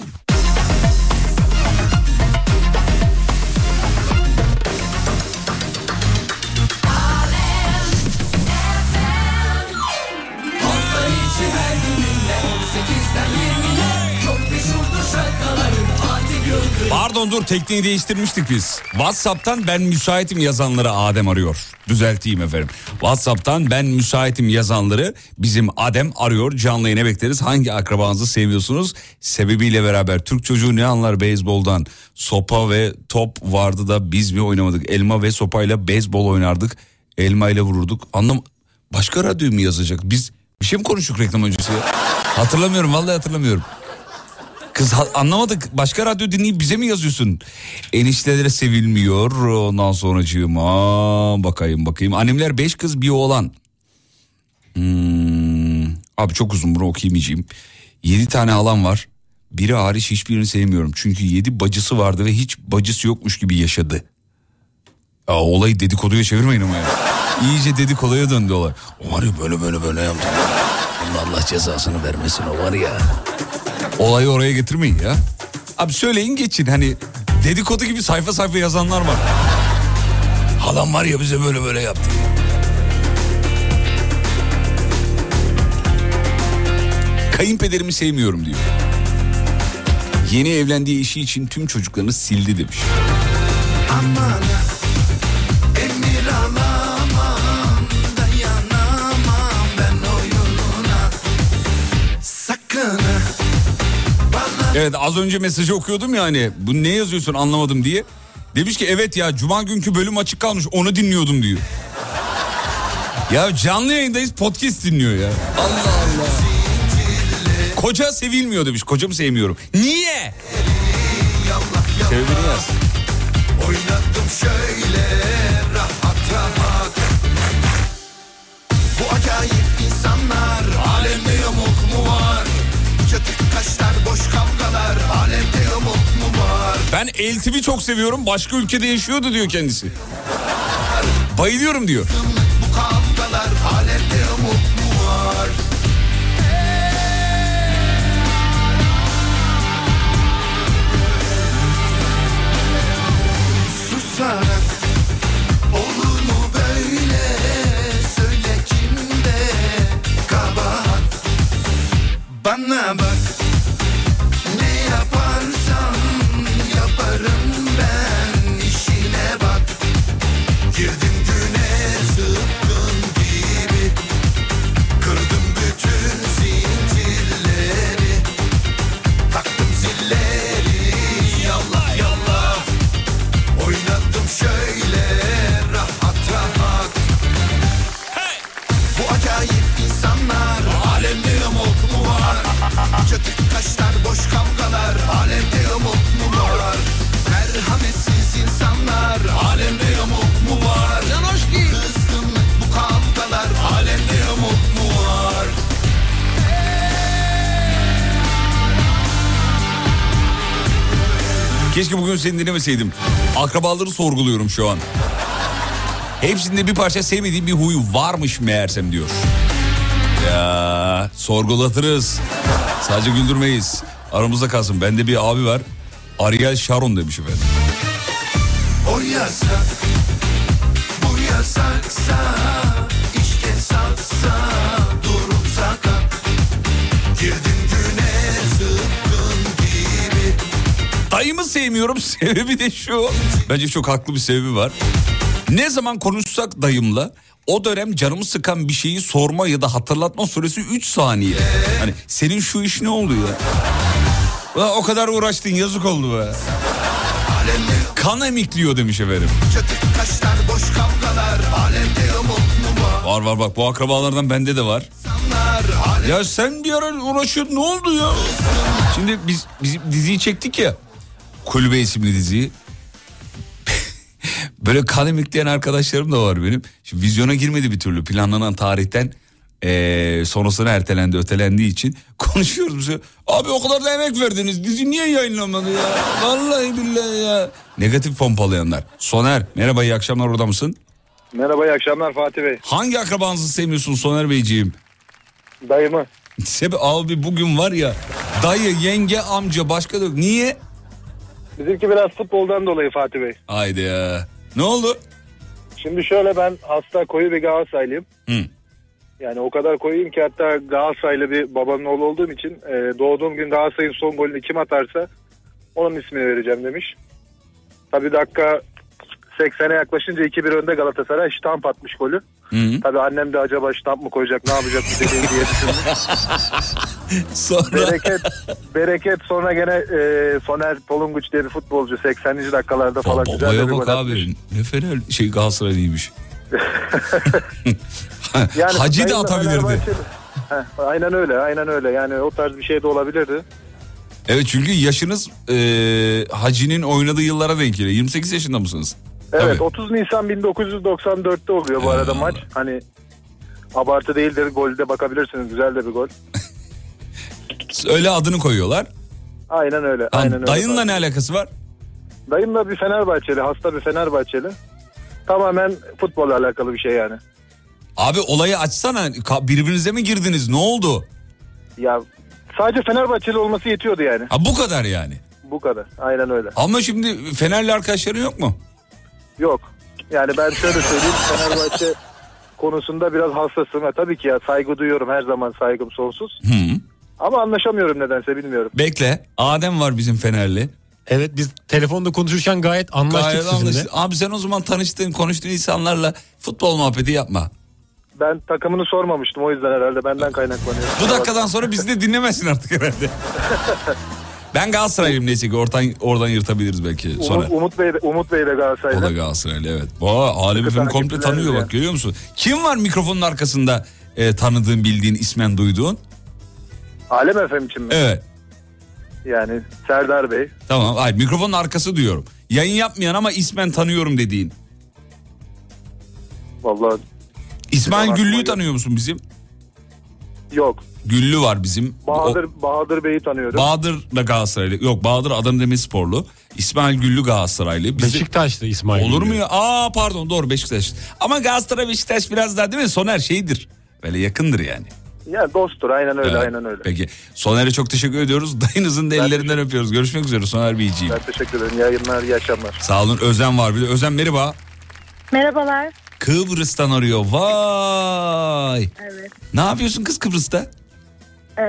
Pardon dur tekniği değiştirmiştik biz. WhatsApp'tan ben müsaitim yazanları Adem arıyor. Düzelteyim efendim. WhatsApp'tan ben müsaitim yazanları bizim Adem arıyor. Canlı yayına bekleriz. Hangi akrabanızı seviyorsunuz? Sebebiyle beraber Türk çocuğu ne anlar beyzboldan? Sopa ve top vardı da biz mi oynamadık? Elma ve sopayla beyzbol oynardık. Elma ile vururduk. Anlam Başka radyo mu yazacak? Biz bir şey mi konuştuk reklam öncesi? Hatırlamıyorum vallahi hatırlamıyorum. Kız anlamadık. Başka radyo dinleyip bize mi yazıyorsun? Eniştelere sevilmiyor. Ondan sonracığıma bakayım bakayım. Annemler beş kız bir oğlan. Hmm, abi çok uzun bunu okuyamayacağım. Yedi tane halam var. Biri hariç hiçbirini sevmiyorum. Çünkü yedi bacısı vardı ve hiç bacısı yokmuş gibi yaşadı. Ya olayı dedikoduya çevirmeyin ama ya. İyice dedikoduya döndü olay. O var ya böyle böyle böyle yaptı. Onun Allah cezasını vermesin o var ya. Olayı oraya getirmeyin ya. Abi söyleyin geçin hani dedikodu gibi sayfa sayfa yazanlar var. Halam var ya bize böyle böyle yaptı. Kayınpederimi sevmiyorum diyor. Yeni evlendiği eşi için tüm çocuklarını sildi demiş. Evet az önce mesajı okuyordum ya hani bu ne yazıyorsun anlamadım diye. Demiş ki evet ya cuma günkü bölüm açık kalmış onu dinliyordum diyor. Ya canlı yayındayız podcast dinliyor ya. Allah Allah. Koca sevilmiyor demiş. Kocamı sevmiyorum. Niye? Sebebini yaz. Oynadım şöyle Ben eltimi çok seviyorum. Başka ülkede yaşıyordu diyor kendisi. Bayılıyorum diyor. Bu kavgalar Keşke bugün seni dinlemeseydim. Akrabaları sorguluyorum şu an. Hepsinde bir parça sevmediğim bir huyu varmış meğersem diyor. Ya sorgulatırız. Sadece güldürmeyiz. Aramızda kalsın. Bende bir abi var. Ariel Sharon demiş efendim. Sevmiyorum. Sebebi de şu. Bence çok haklı bir sebebi var. Ne zaman konuşsak dayımla o dönem canımı sıkan bir şeyi sorma ya da hatırlatma süresi 3 saniye. Hani senin şu iş ne oldu ya? Ulan o kadar uğraştın yazık oldu be. Kan emikliyor demiş efendim. Var var bak bu akrabalardan bende de var. Ya sen bir ara uğraşıyordun ne oldu ya? Şimdi biz, biz diziyi çektik ya. Kulübe isimli diziyi. Böyle kan emikleyen arkadaşlarım da var benim. Şimdi vizyona girmedi bir türlü planlanan tarihten eee sonrasına ertelendi ötelendiği için konuşuyoruz bize. Abi o kadar da emek verdiniz dizi niye yayınlanmadı ya? Vallahi billahi ya. Negatif pompalayanlar. Soner merhaba iyi akşamlar orada mısın? Merhaba iyi akşamlar Fatih Bey. Hangi akrabanızı sevmiyorsun Soner Beyciğim? Dayımı. Sebe abi bugün var ya dayı, yenge, amca başka da yok. Niye? Bizimki biraz futboldan dolayı Fatih Bey. Haydi ya. Ne oldu? Şimdi şöyle ben hasta koyu bir Galatasaraylıyım. Hı. Yani o kadar koyuyum ki hatta Galatasaraylı bir babanın oğlu olduğum için e, doğduğum gün Galatasaray'ın son golünü kim atarsa onun ismini vereceğim demiş. Tabii dakika 80'e yaklaşınca 2-1 önde Galatasaray ştamp atmış golü. Tabii annem de acaba ştamp mı koyacak ne yapacak bu dediği diye düşündü. Sonra bereket, bereket sonra gene e, Soner Tolunguç diye bir futbolcu 80. dakikalarda falan Ba- güzel bir bak gol atmış. abi. Ne fena şey Galatasaraylıymış. Yani Hacı da atabilirdi. Heh, aynen öyle aynen öyle yani o tarz bir şey de olabilirdi. Evet çünkü yaşınız e, Hacı'nin oynadığı yıllara denk geliyor. 28 yaşında mısınız? Evet Tabii. 30 Nisan 1994'te oluyor bu arada Aa. maç. Hani abartı değildir golde bakabilirsiniz güzel de bir gol. Öyle adını koyuyorlar. Aynen öyle. Lan aynen öyle. dayınla ne alakası var? Dayım da bir Fenerbahçeli hasta bir Fenerbahçeli. Tamamen futbolla alakalı bir şey yani. Abi olayı açsana. Birbirinize mi girdiniz? Ne oldu? Ya sadece Fenerbahçeli olması yetiyordu yani. Ha bu kadar yani. Bu kadar. Aynen öyle. Ama şimdi Fenerli arkadaşların yok mu? Yok. Yani ben şöyle söyleyeyim Fenerbahçe konusunda biraz hassasım. Ya, tabii ki ya saygı duyuyorum her zaman saygım sonsuz. Hı. Ama anlaşamıyorum nedense bilmiyorum. Bekle. Adem var bizim Fenerli. Evet biz telefonda konuşurken gayet anlaştık Gayet sizinle. anlaştık. Abi sen o zaman tanıştığın, konuştuğun insanlarla futbol muhabbeti yapma. Ben takımını sormamıştım o yüzden herhalde benden kaynaklanıyor. Bu dakikadan sonra bizi de dinlemezsin artık herhalde. ben Galatasaraylıyım neyse ki oradan, oradan yırtabiliriz belki sonra. Umut, Umut Bey de, Umut Bey de O da Galatasaraylı. Galatasaraylı evet. Bu Alem FM komple tanıyor ya. bak görüyor musun? Kim var mikrofonun arkasında e, tanıdığın, bildiğin, ismen duyduğun? Alem FM için mi? Evet. Yani Serdar Bey. Tamam. Hayır mikrofonun arkası diyorum. Yayın yapmayan ama ismen tanıyorum dediğin. Vallahi İsmail Güllü'yü tanıyor musun bizim? Yok. Güllü var bizim. Bahadır O- Bahadır Bey'i tanıyorum. Bahadır da Galatasaraylı. Yok Bahadır Adana Demirsporlu. İsmail Güllü Galatasaraylı. Biz de- Beşiktaş'ta İsmail. Olur mu Güllü. ya? Aa pardon doğru Beşiktaş. Ama Galatasaray Beşiktaş biraz daha değil mi? Soner şeydir. Böyle yakındır yani. ya dosttur aynen öyle Evet. aynen öyle. Peki. Soner'e çok teşekkür ediyoruz. Dayınızın da Ben ellerinden öpüyoruz. Görüşmek üzere Soner Beyciğim. Ben teşekkür ederim. İyi yayınlar, iyi akşamlar. Sağ olun. Özen var bir de. Özen merhaba. Merhabalar. Kıbrıs'tan arıyor. Vay. Evet. Ne yapıyorsun kız Kıbrıs'ta? Ee,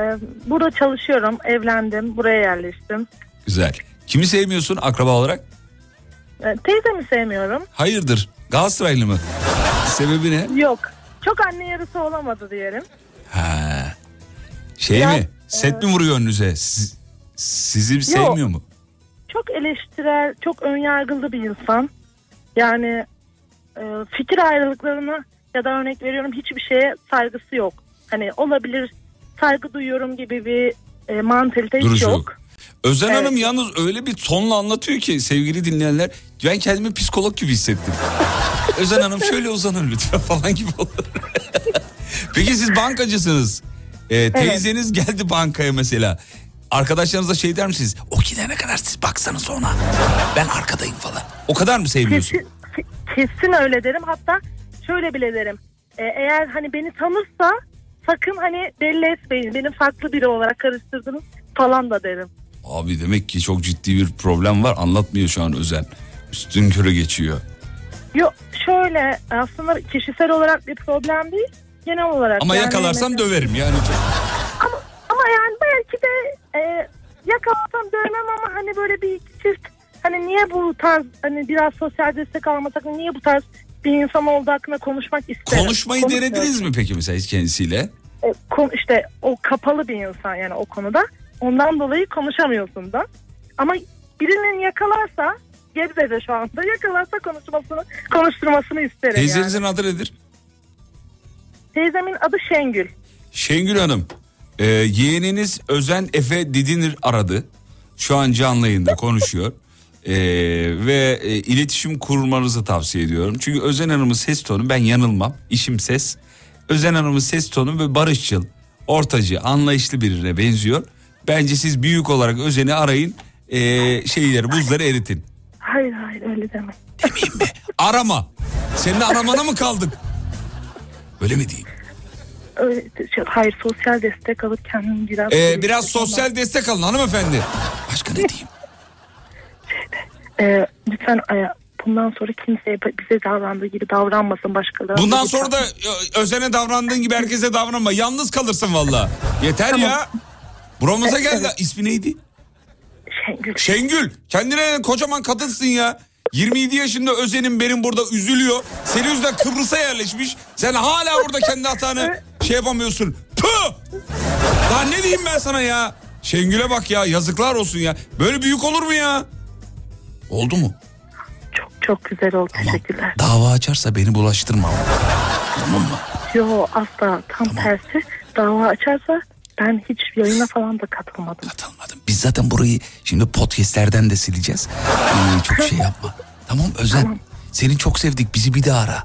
burada çalışıyorum. Evlendim. Buraya yerleştim. Güzel. Kimi sevmiyorsun akraba olarak? Ee, teyzemi sevmiyorum. Hayırdır? Galatasaraylı mı? Sebebi ne? Yok. Çok anne yarısı olamadı diyelim. Ha. Şey Ya, mi? Set mi vuruyor önünüze? Siz- sizi sevmiyor mu? Çok eleştirel, çok önyargılı bir insan. Yani e, fikir ayrılıklarını ya da örnek veriyorum hiçbir şeye saygısı yok. Hani olabilir saygı duyuyorum gibi bir e, mantalite Duruşu yok. Özen Evet. Hanım yalnız öyle bir tonla anlatıyor ki sevgili dinleyenler. Ben kendimi psikolog gibi hissettim. Özen Hanım şöyle uzanın lütfen falan gibi olur. Peki siz bankacısınız. Ee, teyzeniz geldi bankaya mesela. Arkadaşlarınıza şey der misiniz? O gidene kadar siz baksana sonra. Ben arkadayım falan. O kadar mı sevmiyorsun? Kesin, kesin öyle derim. Hatta şöyle bile derim. Ee, eğer hani beni tanırsa sakın hani belli etmeyin. Benim farklı biri olarak karıştırdınız falan da derim. Abi demek ki çok ciddi bir problem var. Anlatmıyor şu an Özen. Üstün körü geçiyor. Yok şöyle aslında kişisel olarak bir problem değil. Genel olarak. Ama Yani yakalarsam mesela- döverim yani. Ama, ama yani belki de e, yakalarsam dövmem ama hani böyle bir çift hani niye bu tarz hani biraz sosyal destek almasak niye bu tarz bir insan olduğu hakkında konuşmak isterim. Konuşmayı denediniz mi peki mesela hiç kendisiyle? E, kon- işte o kapalı bir insan yani o konuda. Ondan dolayı konuşamıyorsun da. Ama birinin yakalarsa Gebze'de şu anda yakalarsa konuşmasını konuşturmasını isterim Teyzenizin yani. adı nedir? Teyzemin adı Şengül. Şengül Hanım. e, yeğeniniz Özen Efe Didinir aradı. Şu an canlı yayında konuşuyor. E, ve e, iletişim kurmanızı tavsiye ediyorum. Çünkü Özen Hanım'ın ses tonu ben yanılmam. İşim ses. Özen Hanım'ın ses tonu ve barışçıl, ortacı, anlayışlı birine benziyor. Bence siz büyük olarak Özen'i arayın. E, şeyleri buzları eritin. Hayır hayır öyle deme. Demeyeyim mi? Arama. Senin aramana mı kaldık? Öyle mi diyeyim? Öyle, şey, hayır sosyal destek alıp kendimi biraz... Ee, biraz sosyal destek alın hanımefendi. Başka ne diyeyim? Ee, lütfen e, bundan sonra kimseye bize davrandığı gibi davranmasın başkaları. Bundan sonra da ö- özene davrandığın gibi herkese davranma. Yalnız kalırsın valla. Yeter ya. Buramıza geldi. İsmi neydi? Şengül. Şengül. Kendine kocaman kadınsın ya. 27 yaşında Özen'in benim burada üzülüyor. Senin yüzünden Kıbrıs'a yerleşmiş. Sen hala orada kendi hatanı şey yapamıyorsun. Püh! Daha ne diyeyim ben sana ya? Şengül'e bak ya yazıklar olsun ya. Böyle büyük olur mu ya? Oldu mu? Çok çok güzel oldu teşekkürler. Dava açarsa beni bulaştırma. Tamam mı? Yo asla tam tersi dava açarsa ben hiç yayına falan da katılmadım. Biz zaten burayı şimdi podcastlerden de sileceğiz. Ee, çok şey yapma. Tamam Özen. Seni çok sevdik. Bizi bir daha ara.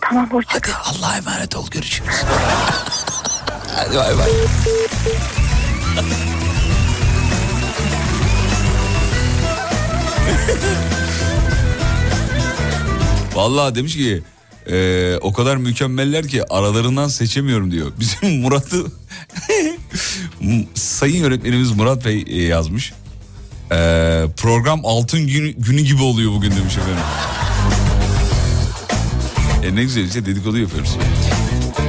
Tamam hoşça Hadi Allah'a emanet ol. Görüşürüz. Hadi bay bay. Vallahi demiş ki e, o kadar mükemmeller ki aralarından seçemiyorum diyor. Bizim Murat'ı sayın yönetmenimiz Murat Bey e, yazmış. E, program altın günü, günü gibi oluyor bugün demiş efendim. E ne güzel işte dedikodu yapıyoruz.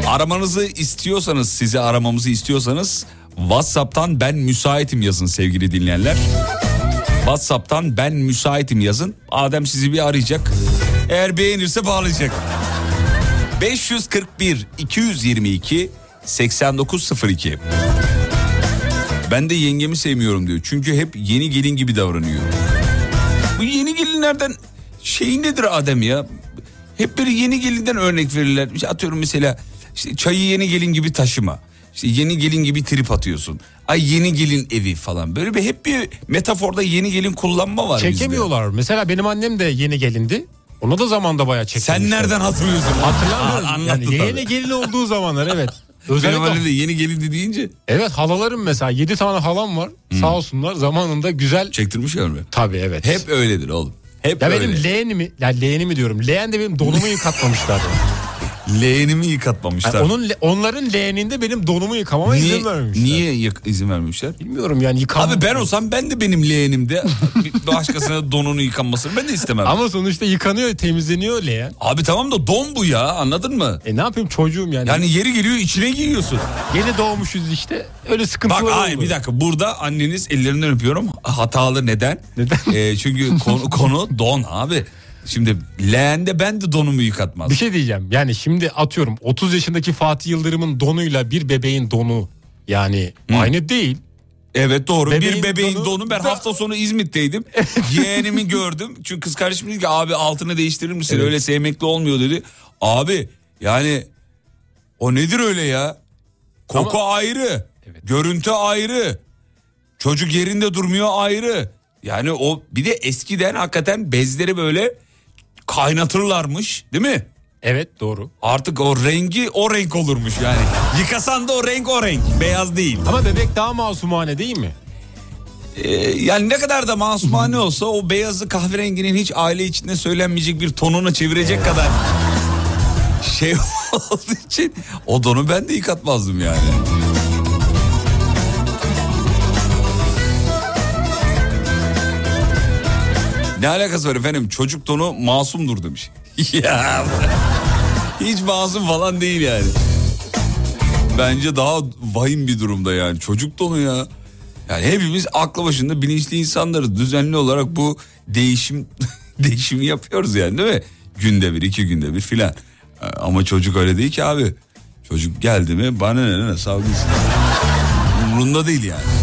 Aramanızı istiyorsanız sizi aramamızı istiyorsanız WhatsApp'tan ben müsaitim yazın sevgili dinleyenler. WhatsApp'tan ben müsaitim yazın. Adem sizi bir arayacak. Eğer beğenirse bağlayacak. 541 222 8902. Ben de yengemi sevmiyorum diyor. Çünkü hep yeni gelin gibi davranıyor. Bu yeni gelinlerden şey nedir Adem ya? Hep böyle yeni gelinden örnek verirler. İşte atıyorum mesela işte çayı yeni gelin gibi taşıma. İşte yeni gelin gibi trip atıyorsun. Ay yeni gelin evi falan. Böyle bir hep bir metaforda yeni gelin kullanma var bizde. Çekemiyorlar. Mesela benim annem de yeni gelindi. Ona da zamanda bayağı çekilmişler. Sen nereden hatırlıyorsun? Hatırlamıyorum. Yani yeni gelin olduğu zamanlar evet. Benim Özellikle annem de yeni gelindi deyince. Evet halalarım mesela 7 tane halam var. Sağ olsunlar zamanında güzel. Çektirmişler mi? Tabii evet. Hep öyledir oğlum. Hep ya öyle. benim leğenimi, ya leğenimi diyorum. Leğen de benim donumu yıkatmamışlardı. Leğenimi yıkatmamışlar. Yani onun onların leğeninde benim donumu yıkamama niye, izin vermemişler. Niye yık- izin vermemişler? Bilmiyorum yani yıkam. Abi ben olsam ben de benim leğenimde bir başkasına donunu yıkanmasını ben de istemem. Ama sonuçta yıkanıyor, temizleniyor leğen. Abi tamam da don bu ya anladın mı? E ne yapayım çocuğum yani. Yani yeri geliyor içine giyiyorsun. Yeni doğmuşuz işte. Öyle sıkıntılar Bak hayır bir dakika burada anneniz ellerinden öpüyorum. Hatalı neden? Neden? Ee, çünkü konu, konu don abi. Şimdi leğende ben de donumu yıkatmaz. Bir şey diyeceğim. Yani şimdi atıyorum 30 yaşındaki Fatih Yıldırım'ın donuyla bir bebeğin donu yani aynı değil. Evet doğru. Bebeğin bir bebeğin donu donu, ben da- hafta sonu İzmit'teydim. Yeğenimi gördüm. Çünkü kız kardeşim dedi ki abi altını değiştirir misin? Evet. Öyle sevmekle olmuyor dedi. Abi yani o nedir öyle ya? Koku ayrı. Görüntü ayrı. Çocuk yerinde durmuyor ayrı. Yani o bir de eskiden hakikaten bezleri böyle kaynatırlarmış değil mi? Evet doğru. Artık o rengi o renk olurmuş yani. Yıkasan da o renk o renk. Beyaz değil. Ama bebek daha masumane değil mi? Ee, yani ne kadar da masumane olsa o beyazı kahverenginin hiç aile içinde söylenmeyecek bir tonuna çevirecek kadar şey olduğu için o donu ben de yıkatmazdım yani. Ne alakası var efendim çocuk tonu masumdur demiş. ya hiç masum falan değil yani. Bence daha vahim bir durumda yani çocuk tonu ya. Yani hepimiz aklı başında bilinçli insanlarız. Düzenli olarak bu değişim değişimi yapıyoruz yani değil mi? Günde bir, iki günde bir filan. Ama çocuk öyle değil ki abi. Çocuk geldi mi bana ne ne savgısı. Umurunda değil yani.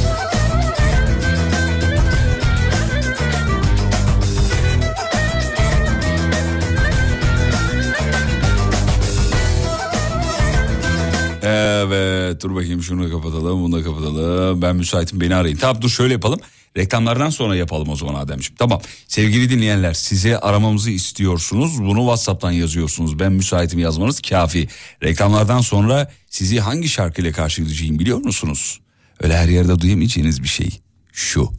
Evet dur bakayım şunu da kapatalım bunu da kapatalım. Ben müsaitim beni arayın. Tamam dur şöyle yapalım. Reklamlardan sonra yapalım o zaman Ademciğim. Tamam sevgili dinleyenler size aramamızı istiyorsunuz. Bunu Whatsapp'tan yazıyorsunuz. Ben müsaitim yazmanız kafi. Reklamlardan sonra sizi hangi şarkıyla karşılayacağım biliyor musunuz? Öyle her yerde duyamayacağınız bir şey. Şu.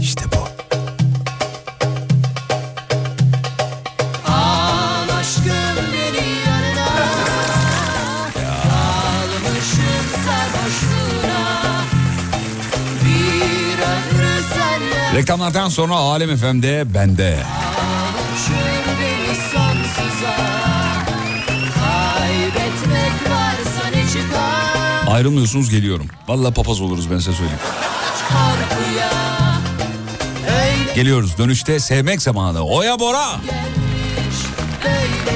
İşte bu. Reklamlardan sonra Alem FM'de bende. Ayrılmıyorsunuz geliyorum. Vallahi papaz oluruz ben size söyleyeyim. Geliyoruz dönüşte sevmek zamanı. Oya Bora. gelmiş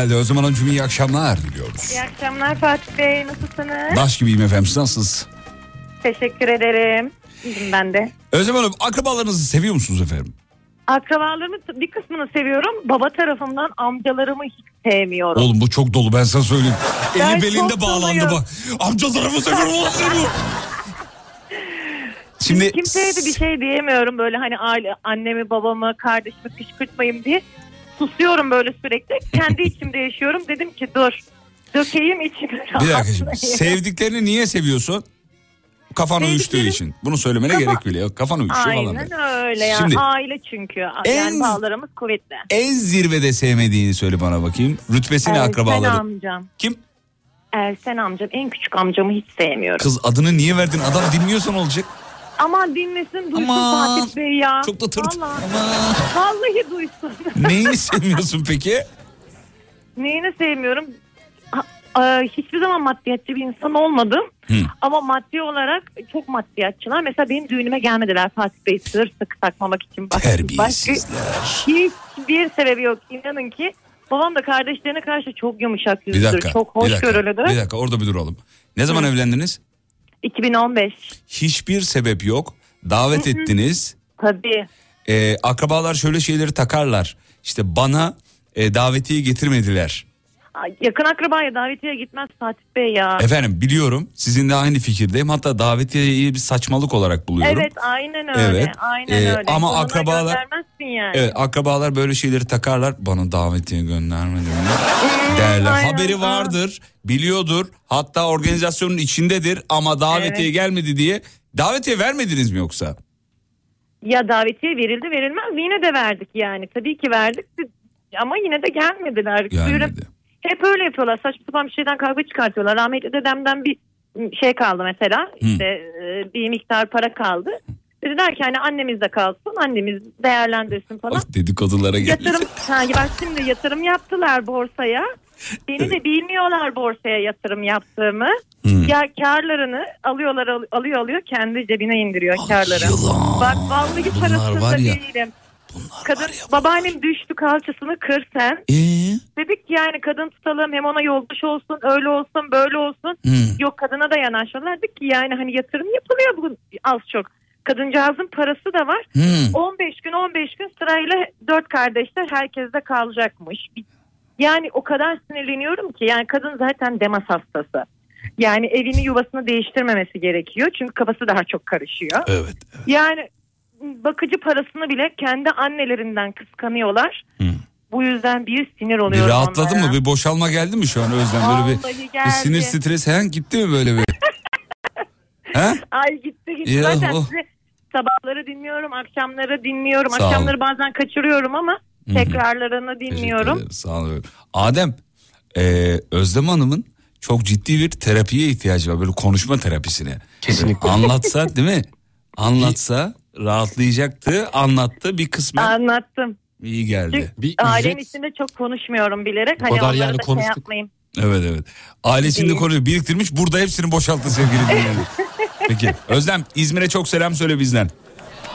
Geldi. Özlem Hanımcığım iyi akşamlar diliyoruz. İyi akşamlar Fatih Bey. Nasılsınız? Baş gibiyim efendim siz nasılsınız? Teşekkür ederim. İyiyim ben de. Özlem Hanım akrabalarınızı seviyor musunuz efendim? Akrabalarımın bir kısmını seviyorum. Baba tarafımdan amcalarımı hiç sevmiyorum. Oğlum bu çok dolu ben sana söyleyeyim. Ben Eli belinde çok bağlandı doluyum. bak. Amcalarımı seviyorum onu seviyorum. Şimdi Kimseye de bir şey diyemiyorum böyle hani aile, annemi babamı kardeşimi kışkırtmayayım diye. Susuyorum böyle sürekli. Kendi içimde yaşıyorum. Dedim ki dur dökeyim içimi. bir dakika şimdi. Sevdiklerini niye seviyorsun? Kafan uyuştuğu Sevdiklerim- için. Bunu söylemene Kafa- gerek bile yok. Kafan uyuşuyor falan. Aynen öyle yani. Şimdi- Aile çünkü. En- Yani bağlarımız kuvvetli. En zirvede sevmediğini söyle bana bakayım. Rütbesini Ersen akrabaları. amcam. Kim? Ersen amcam. En küçük amcamı hiç sevmiyorum. Kız adını niye verdin? Adam dinliyorsan olacak. Aman dinlesin duysun Aman, Fatih Bey ya. çok da tırt. Vallahi, Aman. vallahi duysun. Neyini sevmiyorsun peki? Neyini sevmiyorum? Ha, Ee, hiçbir zaman maddiyatçı bir insan olmadım. Hı. Ama maddi olarak çok maddiyatçılar. Mesela benim düğünüme gelmediler Fatih Bey sır sıkı takmamak için. Başka, başka hiçbir sebebi yok. İnanın ki babam da kardeşlerine karşı çok yumuşak dakika. Çok hoşgörülüdür. Bir dakika orada bir duralım. Ne zaman evlendiniz? 2015. Hiçbir sebep yok. Davet ettiniz. Tabii. Ee, akrabalar şöyle şeyleri takarlar. İşte bana e, davetiye getirmediler. Yakın akrabaya davetiye gitmez Fatih Bey ya. Efendim biliyorum sizinle aynı fikirdeyim. Hatta davetiyeyi bir saçmalık olarak buluyorum. Evet aynen öyle. Evet. Aynen Ee, öyle. ama Sonuna akrabalar- yani. Evet akrabalar böyle şeyleri takarlar. Bana davetiye göndermedi derler. aynen. Haberi vardır, biliyordur. Hatta organizasyonun içindedir ama davetiye Evet. gelmedi diye. Davetiye vermediniz mi yoksa? Ya davetiye verildi verilmez yine de verdik yani. Tabii ki verdik ama yine de gelmediler. Gelmedi. Hep öyle yapıyorlar. Saçma sapan bir şeyden kavga çıkartıyorlar. Rahmetli dedemden bir şey kaldı mesela. İşte e, bir miktar para kaldı. Dediler ki hani annemiz de kalsın. Annemiz değerlendirsin falan. Bak dedikodulara geldi. Yatırım, ha, bak şimdi yatırım yaptılar borsaya. Beni de bilmiyorlar borsaya yatırım yaptığımı. Hmm. Ya karlarını alıyorlar al- alıyor alıyor kendi cebine indiriyor karları. Bak vallahi Bunlar parasında var ya, değilim. Kadın babaannem düştü kalçasını kır sen. Ee? Dedik ki yani kadın tutalım hem ona yoldaş olsun öyle olsun böyle olsun. Hmm. Yok kadına da yanaşmadılar. Dedik ki yani hani yatırım yapılıyor bugün az çok. Kadıncağızın parası da var. Hmm. 15 gün 15 gün sırayla dört kardeşler herkeste kalacakmış. Yani o kadar sinirleniyorum ki yani kadın zaten demas hastası. Yani evini yuvasını değiştirmemesi gerekiyor. Çünkü kafası daha çok karışıyor. Evet. Yani bakıcı parasını bile kendi annelerinden kıskanıyorlar. Bu yüzden bir sinir Bir oluyorum rahatladın onlara. mı? Bir boşalma geldi mi şu an Özlem? Böyle bir, bir sinir stres he? gitti mi böyle bir? he? Ay gitti gitti. Ya, Zaten oh. sizi sabahları dinliyorum, akşamları dinliyorum. Sağ Akşamları bazen kaçırıyorum ama tekrarlarını dinliyorum. Sağ olun. Adem, e, Özlem Hanım'ın çok ciddi bir terapiye ihtiyacı var. Böyle konuşma terapisine. Kesinlikle. Anlatsa değil mi? Anlatsa rahatlayacaktı. Anlattı bir kısmen Anlattım. iyi geldi. Bir Ailem ücret içinde çok konuşmuyorum bilerek. Bu Hani kadar yani şey konuştuk. yapmayayım. Evet evet. Ailesinde İyi. konuyu biriktirmiş. Burada hepsini boşalttı sevgili dinleyenler. Peki. Özlem İzmir'e çok selam söyle bizden.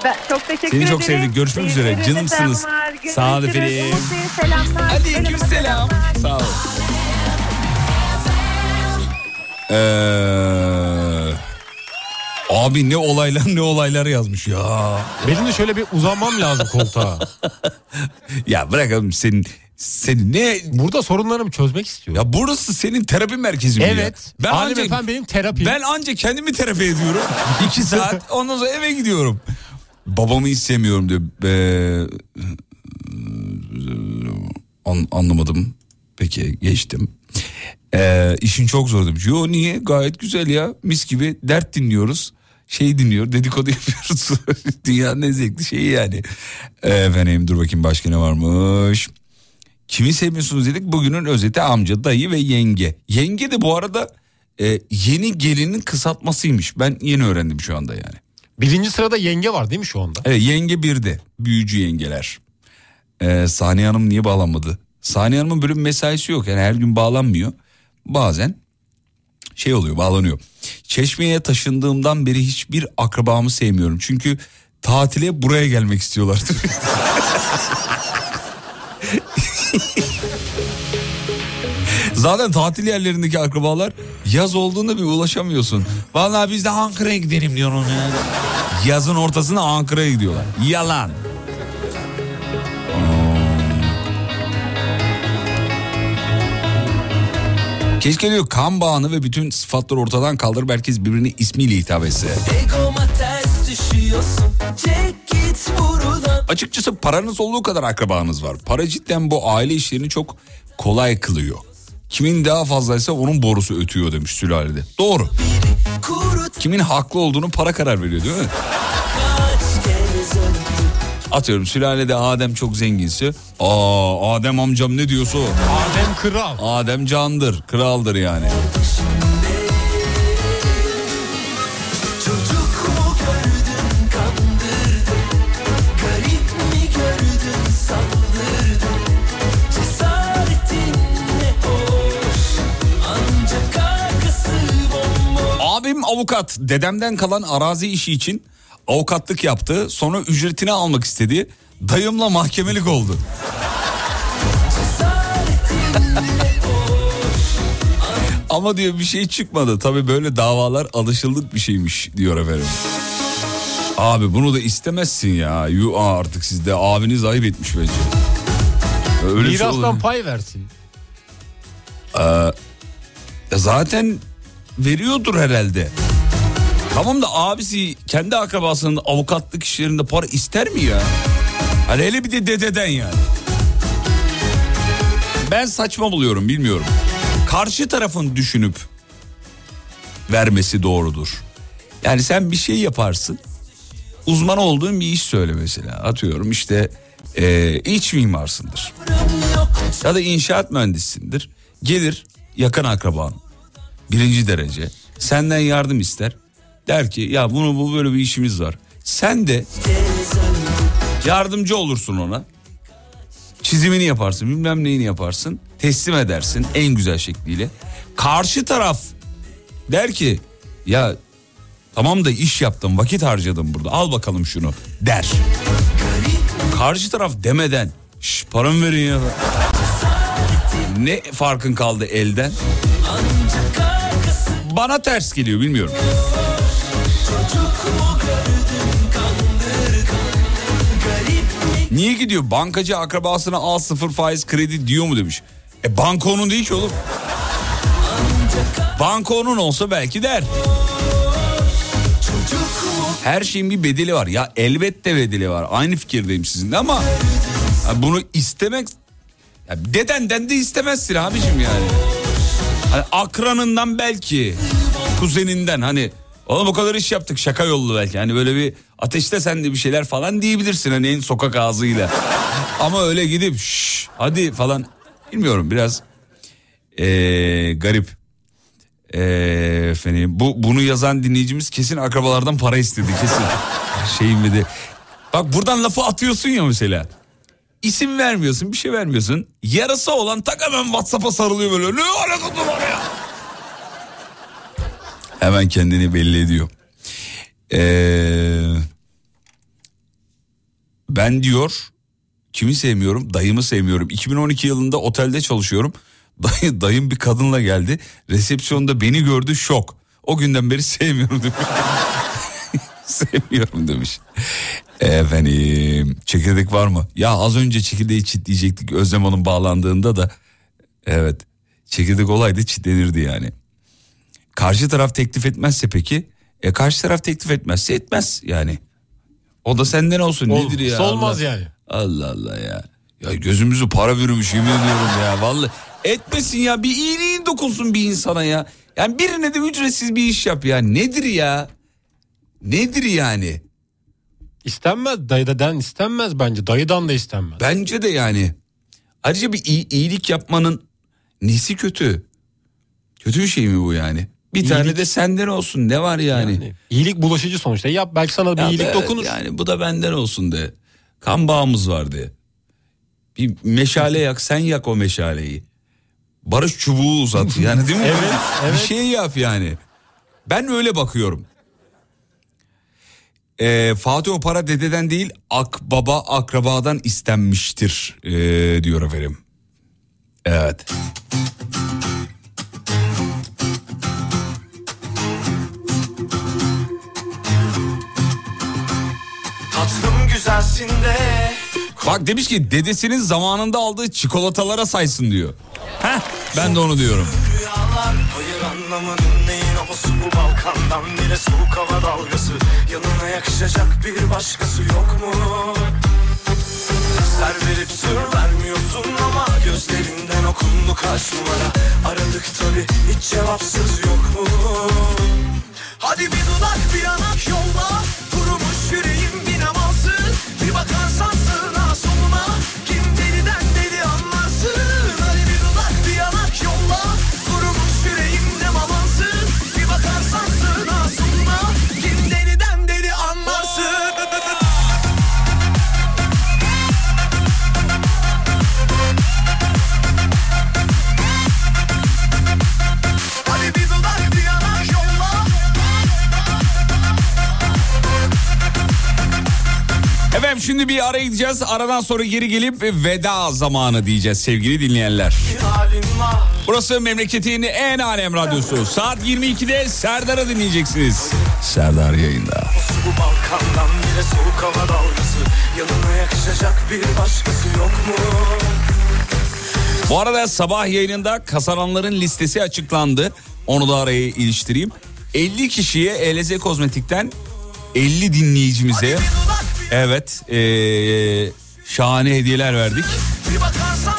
Ben çok teşekkür Seni ederim. çok sevdik. Görüşmek üzere. Canımsınız. Sağ ol efendim. Selamlar. Aleyküm selam. Sağ ol. Ee, abi ne olaylar ne olaylar yazmış ya. benim de şöyle bir uzanmam lazım koltuğa. Ya bırakalım senin senin ne Burada sorunlarımı çözmek istiyorum. ya burası senin terapi merkezi mi ya? evet. Ben Halim anca, efendim benim terapim. ben anca kendimi terapi ediyorum. İki saat ondan sonra eve gidiyorum. Babamı istemiyorum diyor. Ee, an- anlamadım. Peki geçtim. Ee, işin çok zor demiş. Yo niye? Gayet güzel ya. Mis gibi dert dinliyoruz. Şey dinliyor dedikodu yapıyoruz. Dünyanın en zevkli şeyi yani. Efendim dur bakayım başka ne varmış. Kimi sevmiyorsunuz dedik. Bugünün özeti amca, dayı ve yenge. Yenge de bu arada e, yeni gelinin kısaltmasıymış. Ben yeni öğrendim şu anda yani. Birinci sırada yenge var değil mi şu anda? Evet yenge birde. Büyücü yengeler. Ee, Saniye Hanım niye bağlanmadı? Saniye Hanım'ın bir mesaisi yok. Yani her gün bağlanmıyor. Bazen şey oluyor bağlanıyor. Çeşme'ye taşındığımdan beri hiçbir akrabamı sevmiyorum. Çünkü tatile buraya gelmek istiyorlar. Zaten tatil yerlerindeki akrabalar yaz olduğunda bir ulaşamıyorsun. Vallahi biz de Ankara'ya gidelim diyor onu. Yazın ortasında Ankara'ya gidiyorlar. Yalan. Keşke diyor kan bağını ve bütün sıfatları ortadan kaldırıp herkes birbirine ismiyle hitap etse. Açıkçası paranız olduğu kadar akrabanız var. Para cidden bu aile işlerini çok kolay kılıyor. Kimin daha fazlaysa onun borusu ötüyor demiş sülalede. Doğru. Kimin haklı olduğunu para karar veriyor değil mi? Atıyorum sülalede Adem çok zenginse aa Adem amcam ne diyorsa o. Adem kral. Adem candır, kraldır yani. Abim avukat. Dedemden kalan arazi işi için avukatlık yaptı. Sonra ücretini almak istedi. Dayımla mahkemelik oldu. Ama diyor bir şey çıkmadı. Tabii böyle davalar alışıldık bir şeymiş diyor efendim. Abi bunu da istemezsin ya. Yu artık sizde abiniz ayıp etmiş bence. Öyle şey. Mirastan pay versin. Ee, zaten veriyordur herhalde. Tamam da abisi kendi akrabasının avukatlık işlerinde para ister mi ya? Hani hele bir de dededen yani. Ben saçma buluyorum bilmiyorum. Karşı tarafın düşünüp vermesi doğrudur. Yani sen bir şey yaparsın. Uzman olduğun bir iş söyle mesela. Atıyorum işte e, iç mimarsındır. Ya da inşaat mühendisisindir. Gelir yakın akraban birinci derece senden yardım ister. Der ki ya bunu bu böyle bir işimiz var. Sen de yardımcı olursun ona. Çizimini yaparsın bilmem neyini yaparsın. Teslim edersin en güzel şekliyle. Karşı taraf der ki ya tamam da iş yaptım vakit harcadım burada al bakalım şunu der. Karşı taraf demeden şş paramı verin ya. Ne farkın kaldı elden? Bana ters geliyor bilmiyorum. Niye gidiyor? Bankacı akrabasına al sıfır faiz kredi diyor mu demiş. E banka onun değil ki oğlum. Banka onun olsa belki der. Her şeyin bir bedeli var. Ya elbette bedeli var. Aynı fikirdeyim sizinle ama bunu istemek ya dedenden de istemezsin abicim yani. Hani akranından belki kuzeninden hani oğlum o kadar iş yaptık şaka yollu belki. Hani böyle bir ateşte sen de bir şeyler falan diyebilirsin hani en sokak ağzıyla. Ama öyle gidip şş, hadi falan bilmiyorum biraz ee, garip. Ee, efendim bu bunu yazan dinleyicimiz kesin akrabalardan para istedi kesin. Şeyim bir de. Bak buradan lafı atıyorsun ya mesela. İsim vermiyorsun bir şey vermiyorsun. Yarısı olan tak hemen Whatsapp'a sarılıyor böyle. Ne alakası var ya? Hemen kendini belli ediyor. Ee, ben diyor kimi sevmiyorum dayımı sevmiyorum. 2012 yılında otelde çalışıyorum. Dayı, dayım bir kadınla geldi. Resepsiyonda beni gördü şok. O günden beri sevmiyorum demiş. sevmiyorum demiş. Efendim çekirdek var mı? Ya az önce çekirdeği çitleyecektik Özlem Hanım bağlandığında da. Evet çekirdek olaydı çitlenirdi yani. Karşı taraf teklif etmezse peki? E karşı taraf teklif etmezse etmez yani. O da senden olsun Ol- nedir ya? solmaz Allah- yani. Allah Allah ya. Ya gözümüzü para bürümüş yemin ediyorum ya vallahi. Etmesin ya bir iyiliğin dokunsun bir insana ya. Yani birine de ücretsiz bir iş yap ya. Nedir ya? Nedir yani? İstenmez dayıdan istenmez bence dayıdan da istenmez. Bence de yani. Ayrıca bir iyi- iyilik yapmanın nesi kötü? Kötü bir şey mi bu yani? Bir tane İyilik- de senden olsun ne var yani? Yani iyilik bulaşıcı sonuçta yap belki sana bir Ya iyilik be, dokunur. Yani bu da benden olsun de. Kan bağımız var de. Bir meşale yak sen yak o meşaleyi. Barış çubuğu uzat yani değil mi? Evet, Bir evet. şey yap yani. Ben öyle bakıyorum. Ee, Fatih o para dededen değil akbaba akrabadan istenmiştir ee, diyor efendim. Evet. Tatlım güzelsin de Bak demiş ki dedesinin zamanında aldığı çikolatalara saysın diyor. Heh, ben de onu diyorum. Hayır anlamadım neyin havası bu Balkandan bile soğuk hava dalgası Yanına yakışacak bir başkası yok mu? Ser verip sır vermiyorsun ama Gözlerinden okundu kaç numara Aradık tabi hiç cevapsız yok mu? Hadi bir dudak bir yanak yolla Kurumuş amansın Bir Şimdi bir ara gideceğiz. Aradan sonra geri gelip veda zamanı diyeceğiz sevgili dinleyenler. Burası memleketin en alem radyosu. Saat 22'de Serdar'ı dinleyeceksiniz. Serdar yayında. Bu Balkan'dan bile soğuk hava dalgası Yanına yakışacak bir başkası yok mu? Bu arada sabah yayınında kazananların listesi açıklandı. Onu da araya iliştireyim. 50 kişiye ELZ Kozmetik'ten 50 dinleyicimize evet ee, şahane hediyeler verdik.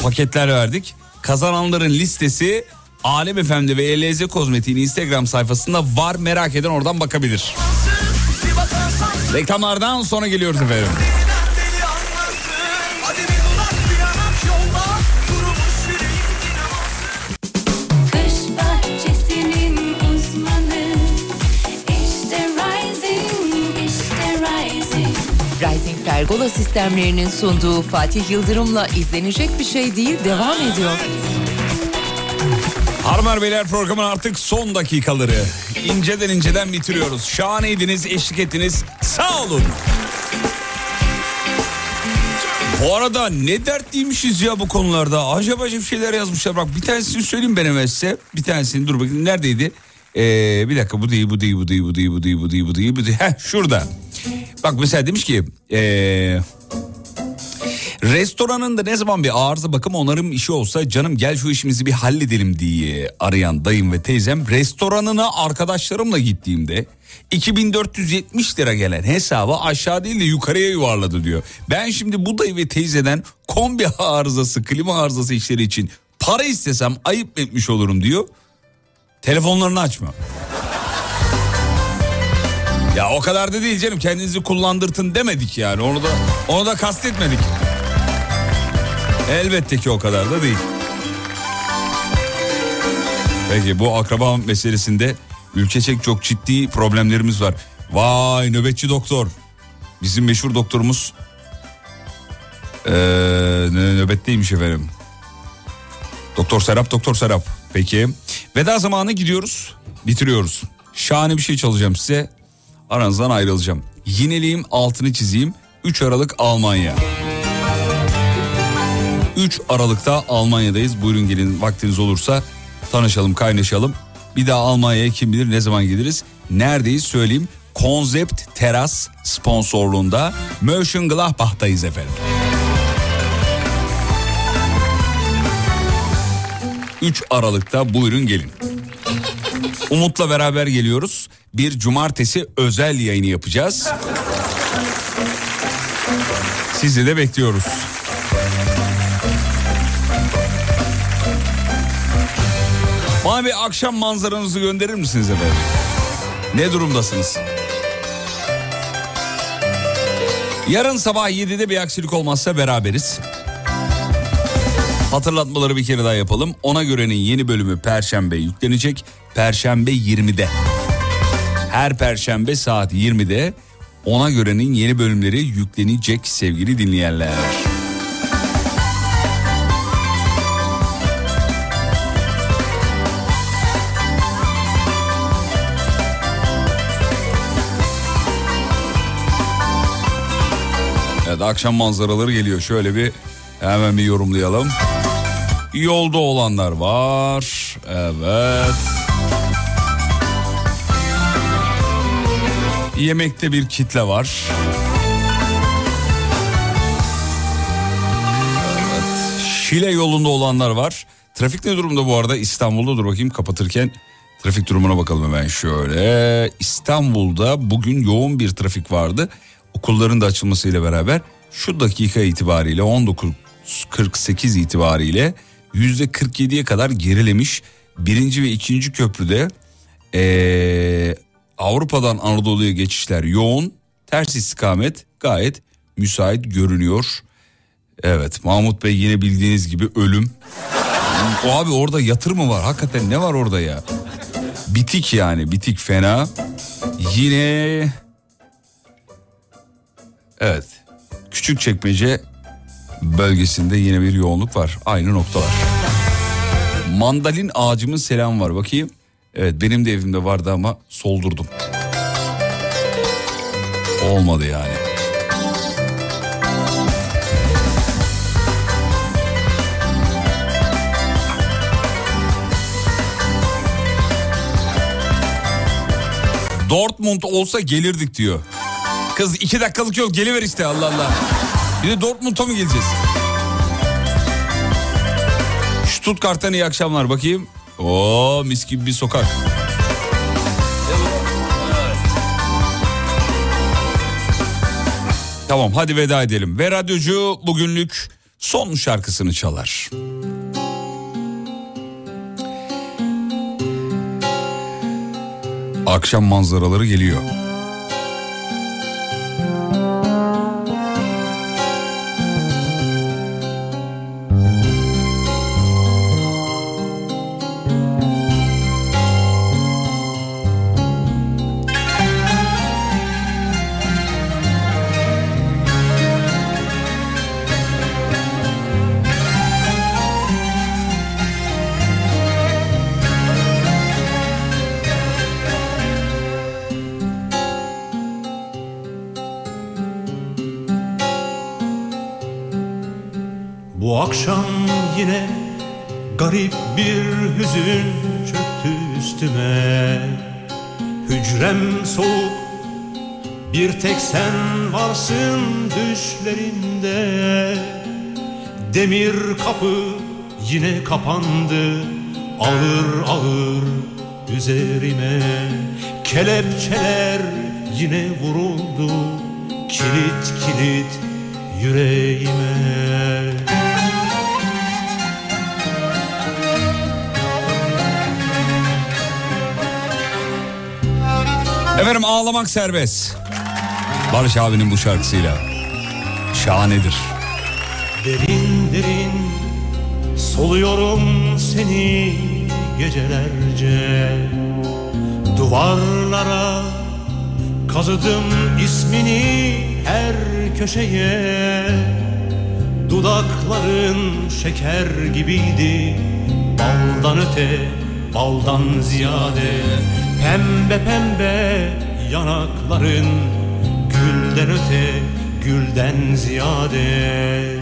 Paketler verdik. Kazananların listesi Alem Efendi ve ELZ Kozmetik'in Instagram sayfasında var. Merak eden oradan bakabilir. Reklamlardan sonra geliyoruz efendim. Pergola sistemlerinin sunduğu Fatih Yıldırım'la izlenecek bir şey değil devam ediyor. Harmer Beyler programın artık son dakikaları. İnceden inceden bitiriyoruz. Şahaneydiniz, eşlik ettiniz. Sağ olun. Bu arada ne dertliymişiz ya bu konularda. Acaba acaba şeyler yazmışlar. Bak bir tanesini söyleyeyim ben size. Bir tanesini dur bakayım neredeydi? Ee, bir dakika bu değil bu değil bu değil bu değil bu değil bu değil bu değil. Bu değil. Heh şurada. Bak mesela demiş ki... Ee, Restoranında ne zaman bir arıza bakım onarım işi olsa canım gel şu işimizi bir halledelim diye arayan dayım ve teyzem restoranına arkadaşlarımla gittiğimde 2470 lira gelen hesabı aşağı değil de yukarıya yuvarladı diyor. Ben şimdi bu dayı ve teyzeden kombi arızası klima arızası işleri için para istesem ayıp etmiş olurum diyor. Telefonlarını açma. Ya o kadar da değil canım kendinizi kullandırtın demedik yani onu da onu da kastetmedik. Elbette ki o kadar da değil. Peki bu akraba meselesinde ülkecek çok ciddi problemlerimiz var. Vay nöbetçi doktor. Bizim meşhur doktorumuz ee, nö- nöbetteymiş efendim. Doktor Serap, Doktor Serap. Peki. Veda zamanı gidiyoruz. Bitiriyoruz. Şahane bir şey çalacağım size. Aranızdan ayrılacağım. Yineleyeyim, altını çizeyim. 3 Aralık Almanya. 3 Aralık'ta Almanya'dayız. Buyurun gelin vaktiniz olursa tanışalım, kaynaşalım. Bir daha Almanya'ya kim bilir ne zaman geliriz. Neredeyiz söyleyeyim. Konzept Teras sponsorluğunda Mönchengladbach'tayız efendim. 3 Aralık'ta buyurun gelin. Umut'la beraber geliyoruz. Bir cumartesi özel yayını yapacağız. Sizi de bekliyoruz. Bana bir akşam manzaranızı gönderir misiniz efendim? Ne durumdasınız? Yarın sabah 7'de bir aksilik olmazsa beraberiz. Hatırlatmaları bir kere daha yapalım. Ona görenin yeni bölümü Perşembe yüklenecek. Perşembe 20'de. Her Perşembe saat 20'de ona görenin yeni bölümleri yüklenecek sevgili dinleyenler. Evet akşam manzaraları geliyor. Şöyle bir hemen bir yorumlayalım. Yolda olanlar var. Evet. Yemekte bir kitle var. Evet. Şile yolunda olanlar var. Trafik ne durumda bu arada? İstanbul'da dur bakayım kapatırken trafik durumuna bakalım hemen şöyle. İstanbul'da bugün yoğun bir trafik vardı. Okulların da açılmasıyla beraber şu dakika itibariyle 19.48 itibariyle %47'ye kadar gerilemiş. Birinci ve ikinci köprüde ee, Avrupa'dan Anadolu'ya geçişler yoğun. Ters istikamet gayet müsait görünüyor. Evet Mahmut Bey yine bildiğiniz gibi ölüm. O abi orada yatır mı var? Hakikaten ne var orada ya? Bitik yani bitik fena. Yine evet küçük çekmece bölgesinde yine bir yoğunluk var. Aynı noktalar. Mandalin ağacımın selam var. Bakayım. Evet benim de evimde vardı ama soldurdum. Olmadı yani. Dortmund olsa gelirdik diyor. Kız iki dakikalık yol geliver işte Allah Allah. Bir de Dortmund'a mı geleceğiz? Stuttgart'tan iyi akşamlar bakayım. Oo mis gibi bir sokak. Tamam hadi veda edelim. Ve radyocu bugünlük son şarkısını çalar. Akşam manzaraları geliyor. Yine garip bir hüzün çöktü üstüme. Hücrem soğuk bir tek sen varsın düşlerimde Demir kapı yine kapandı ağır ağır üzerime. Kelepçeler yine vuruldu kilit kilit yüreğime Efendim ağlamak serbest. Barış abinin bu şarkısıyla. Şahanedir. Derin derin soluyorum seni gecelerce Duvarlara kazıdım ismini her köşeye Dudakların şeker gibiydi Baldan öte, baldan ziyade Pembe pembe yanakların Gülden öte, gülden ziyade.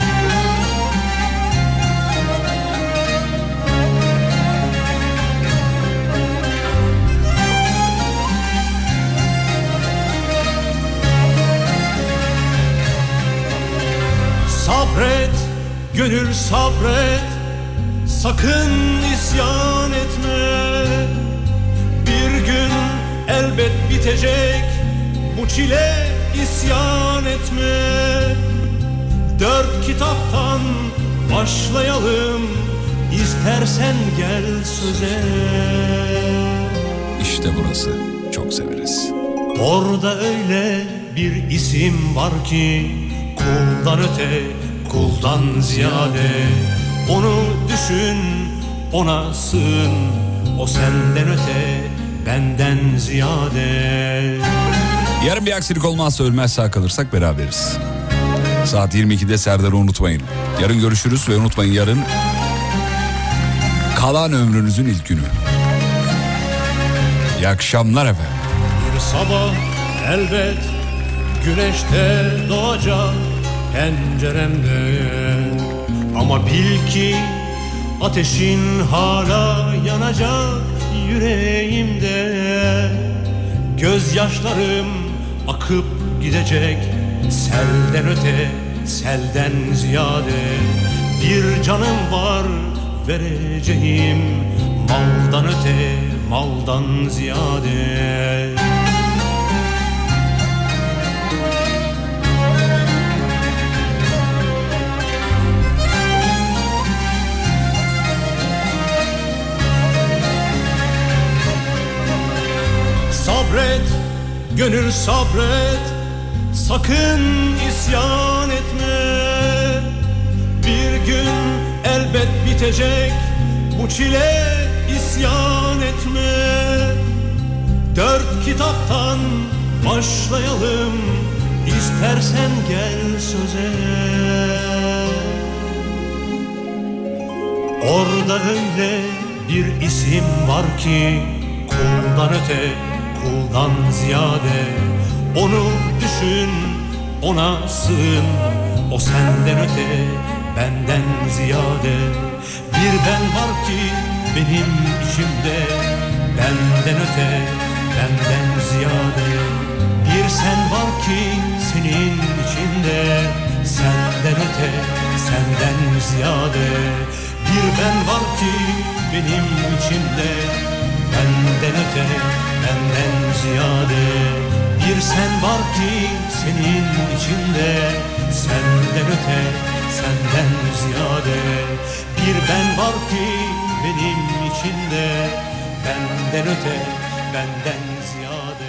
Sabret, gönül sabret Sakın isyan etme gün elbet bitecek. Bu çile isyan etme. Dört kitaptan başlayalım. İstersen gel söze. İşte burası. Çok severiz. Orada öyle bir isim var ki Kuldan öte, kuldan ziyade. Onu düşün, ona sığın. O senden öte, benden ziyade Yarın bir aksilik olmazsa ölmez sağ kalırsak beraberiz. Saat 22'de Serdar'ı unutmayın. Yarın görüşürüz ve unutmayın yarın kalan ömrünüzün ilk günü. İyi akşamlar efendim. Bir sabah elbet güneşte doğacak penceremde Ama bil ki ateşin hala yanacak yüreğimde. Gözyaşlarım akıp gidecek selden öte selden ziyade. Bir canım var vereceğim maldan öte maldan ziyade Sabret, gönül sabret. Sakın isyan etme. Bir gün elbet bitecek Bu çile isyan etme. Dört kitaptan başlayalım İstersen gel söze. Orada öyle bir isim var ki Kuldan öte, kuldan ziyade Onu düşün, ona sığın. O senden öte, benden ziyade. Bir ben var ki benim içimde Benden öte, benden ziyade. Bir sen var ki senin içinde Senden öte, senden ziyade. Bir ben var ki benim içimde Benden öte, benden ziyade Bir sen var ki senin içinde Senden öte, senden ziyade Bir ben var ki benim içinde Benden öte, benden ziyade